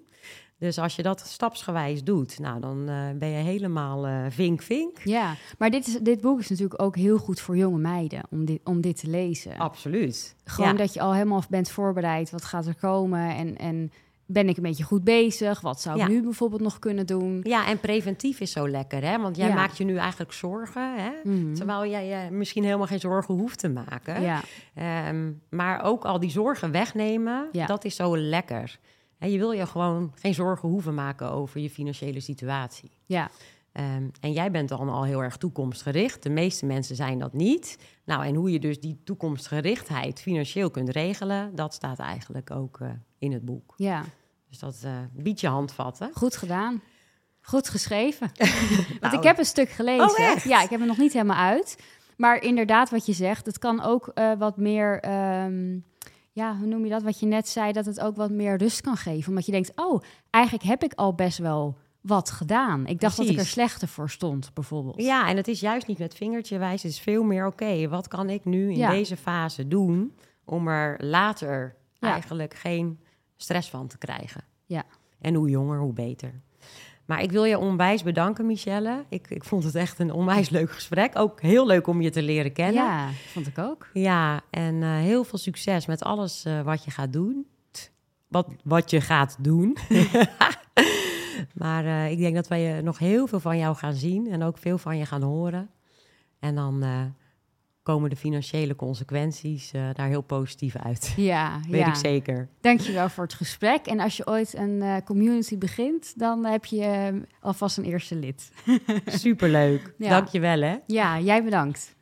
Speaker 1: Dus als je dat stapsgewijs doet... nou, dan eh, ben je helemaal eh, vink-vink.
Speaker 2: ja. Maar dit, is, dit boek is natuurlijk ook heel goed voor jonge meiden om dit, om dit te lezen.
Speaker 1: Absoluut.
Speaker 2: Gewoon
Speaker 1: Ja.
Speaker 2: dat je al helemaal bent voorbereid. Wat gaat er komen? En, en ben ik een beetje goed bezig? Wat zou ik
Speaker 1: Ja.
Speaker 2: nu bijvoorbeeld nog kunnen doen?
Speaker 1: Ja, en preventief is zo lekker, hè? Want jij
Speaker 2: Ja.
Speaker 1: maakt je nu eigenlijk zorgen, hè?
Speaker 2: Mhm.
Speaker 1: Terwijl jij je misschien helemaal geen zorgen hoeft te maken.
Speaker 2: Ja,
Speaker 1: Ehm, maar ook al die zorgen wegnemen, dat is zo lekker. Hè, je wil je gewoon geen zorgen hoeven maken over je financiële situatie.
Speaker 2: ja,
Speaker 1: Ehm, en jij bent dan al heel erg toekomstgericht. De meeste mensen zijn dat niet. Nou, en hoe je dus die toekomstgerichtheid financieel kunt regelen, dat staat eigenlijk ook eh, in het boek.
Speaker 2: ja.
Speaker 1: Dus dat eh biedt je handvatten.
Speaker 2: Goed gedaan. Goed geschreven. Want
Speaker 1: Nou,
Speaker 2: ik heb een stuk gelezen.
Speaker 1: Oh, echt?
Speaker 2: Ja, ik heb het nog niet helemaal uit. Maar inderdaad, wat je zegt, het kan ook eh, wat meer. ehm, ja, hoe noem je dat? Wat je net zei, dat het ook wat meer rust kan geven. Omdat je denkt, oh, eigenlijk heb ik al best wel wat gedaan. Ik dacht dat ik er slechter voor stond, bijvoorbeeld.
Speaker 1: Ja, en het is juist niet met vingertje wijs. Het is veel meer, oké, wat kan ik nu in
Speaker 2: Ja.
Speaker 1: deze fase doen... om er later
Speaker 2: Ja.
Speaker 1: eigenlijk geen stress van te krijgen.
Speaker 2: Ja.
Speaker 1: En hoe jonger, hoe beter. Maar ik wil je onwijs bedanken, Michelle. Ik, ik vond het echt een onwijs leuk gesprek. Ook heel leuk om je te leren kennen.
Speaker 2: Ja, vond ik ook.
Speaker 1: Ja, en eh, heel veel succes met alles eh, wat je gaat doen. Wat, wat je gaat doen. maar eh, ik denk dat wij eh, nog heel veel van jou gaan zien en ook veel van je gaan horen. En dan eh, komen de financiële consequenties daar heel positief uit.
Speaker 2: Ja,
Speaker 1: Weet
Speaker 2: ja.
Speaker 1: ik zeker.
Speaker 2: Dankjewel voor het gesprek. En als je ooit een community begint, dan heb je alvast een eerste lid.
Speaker 1: Superleuk.
Speaker 2: Ja.
Speaker 1: Dank je wel, hè.
Speaker 2: Ja, jij bedankt.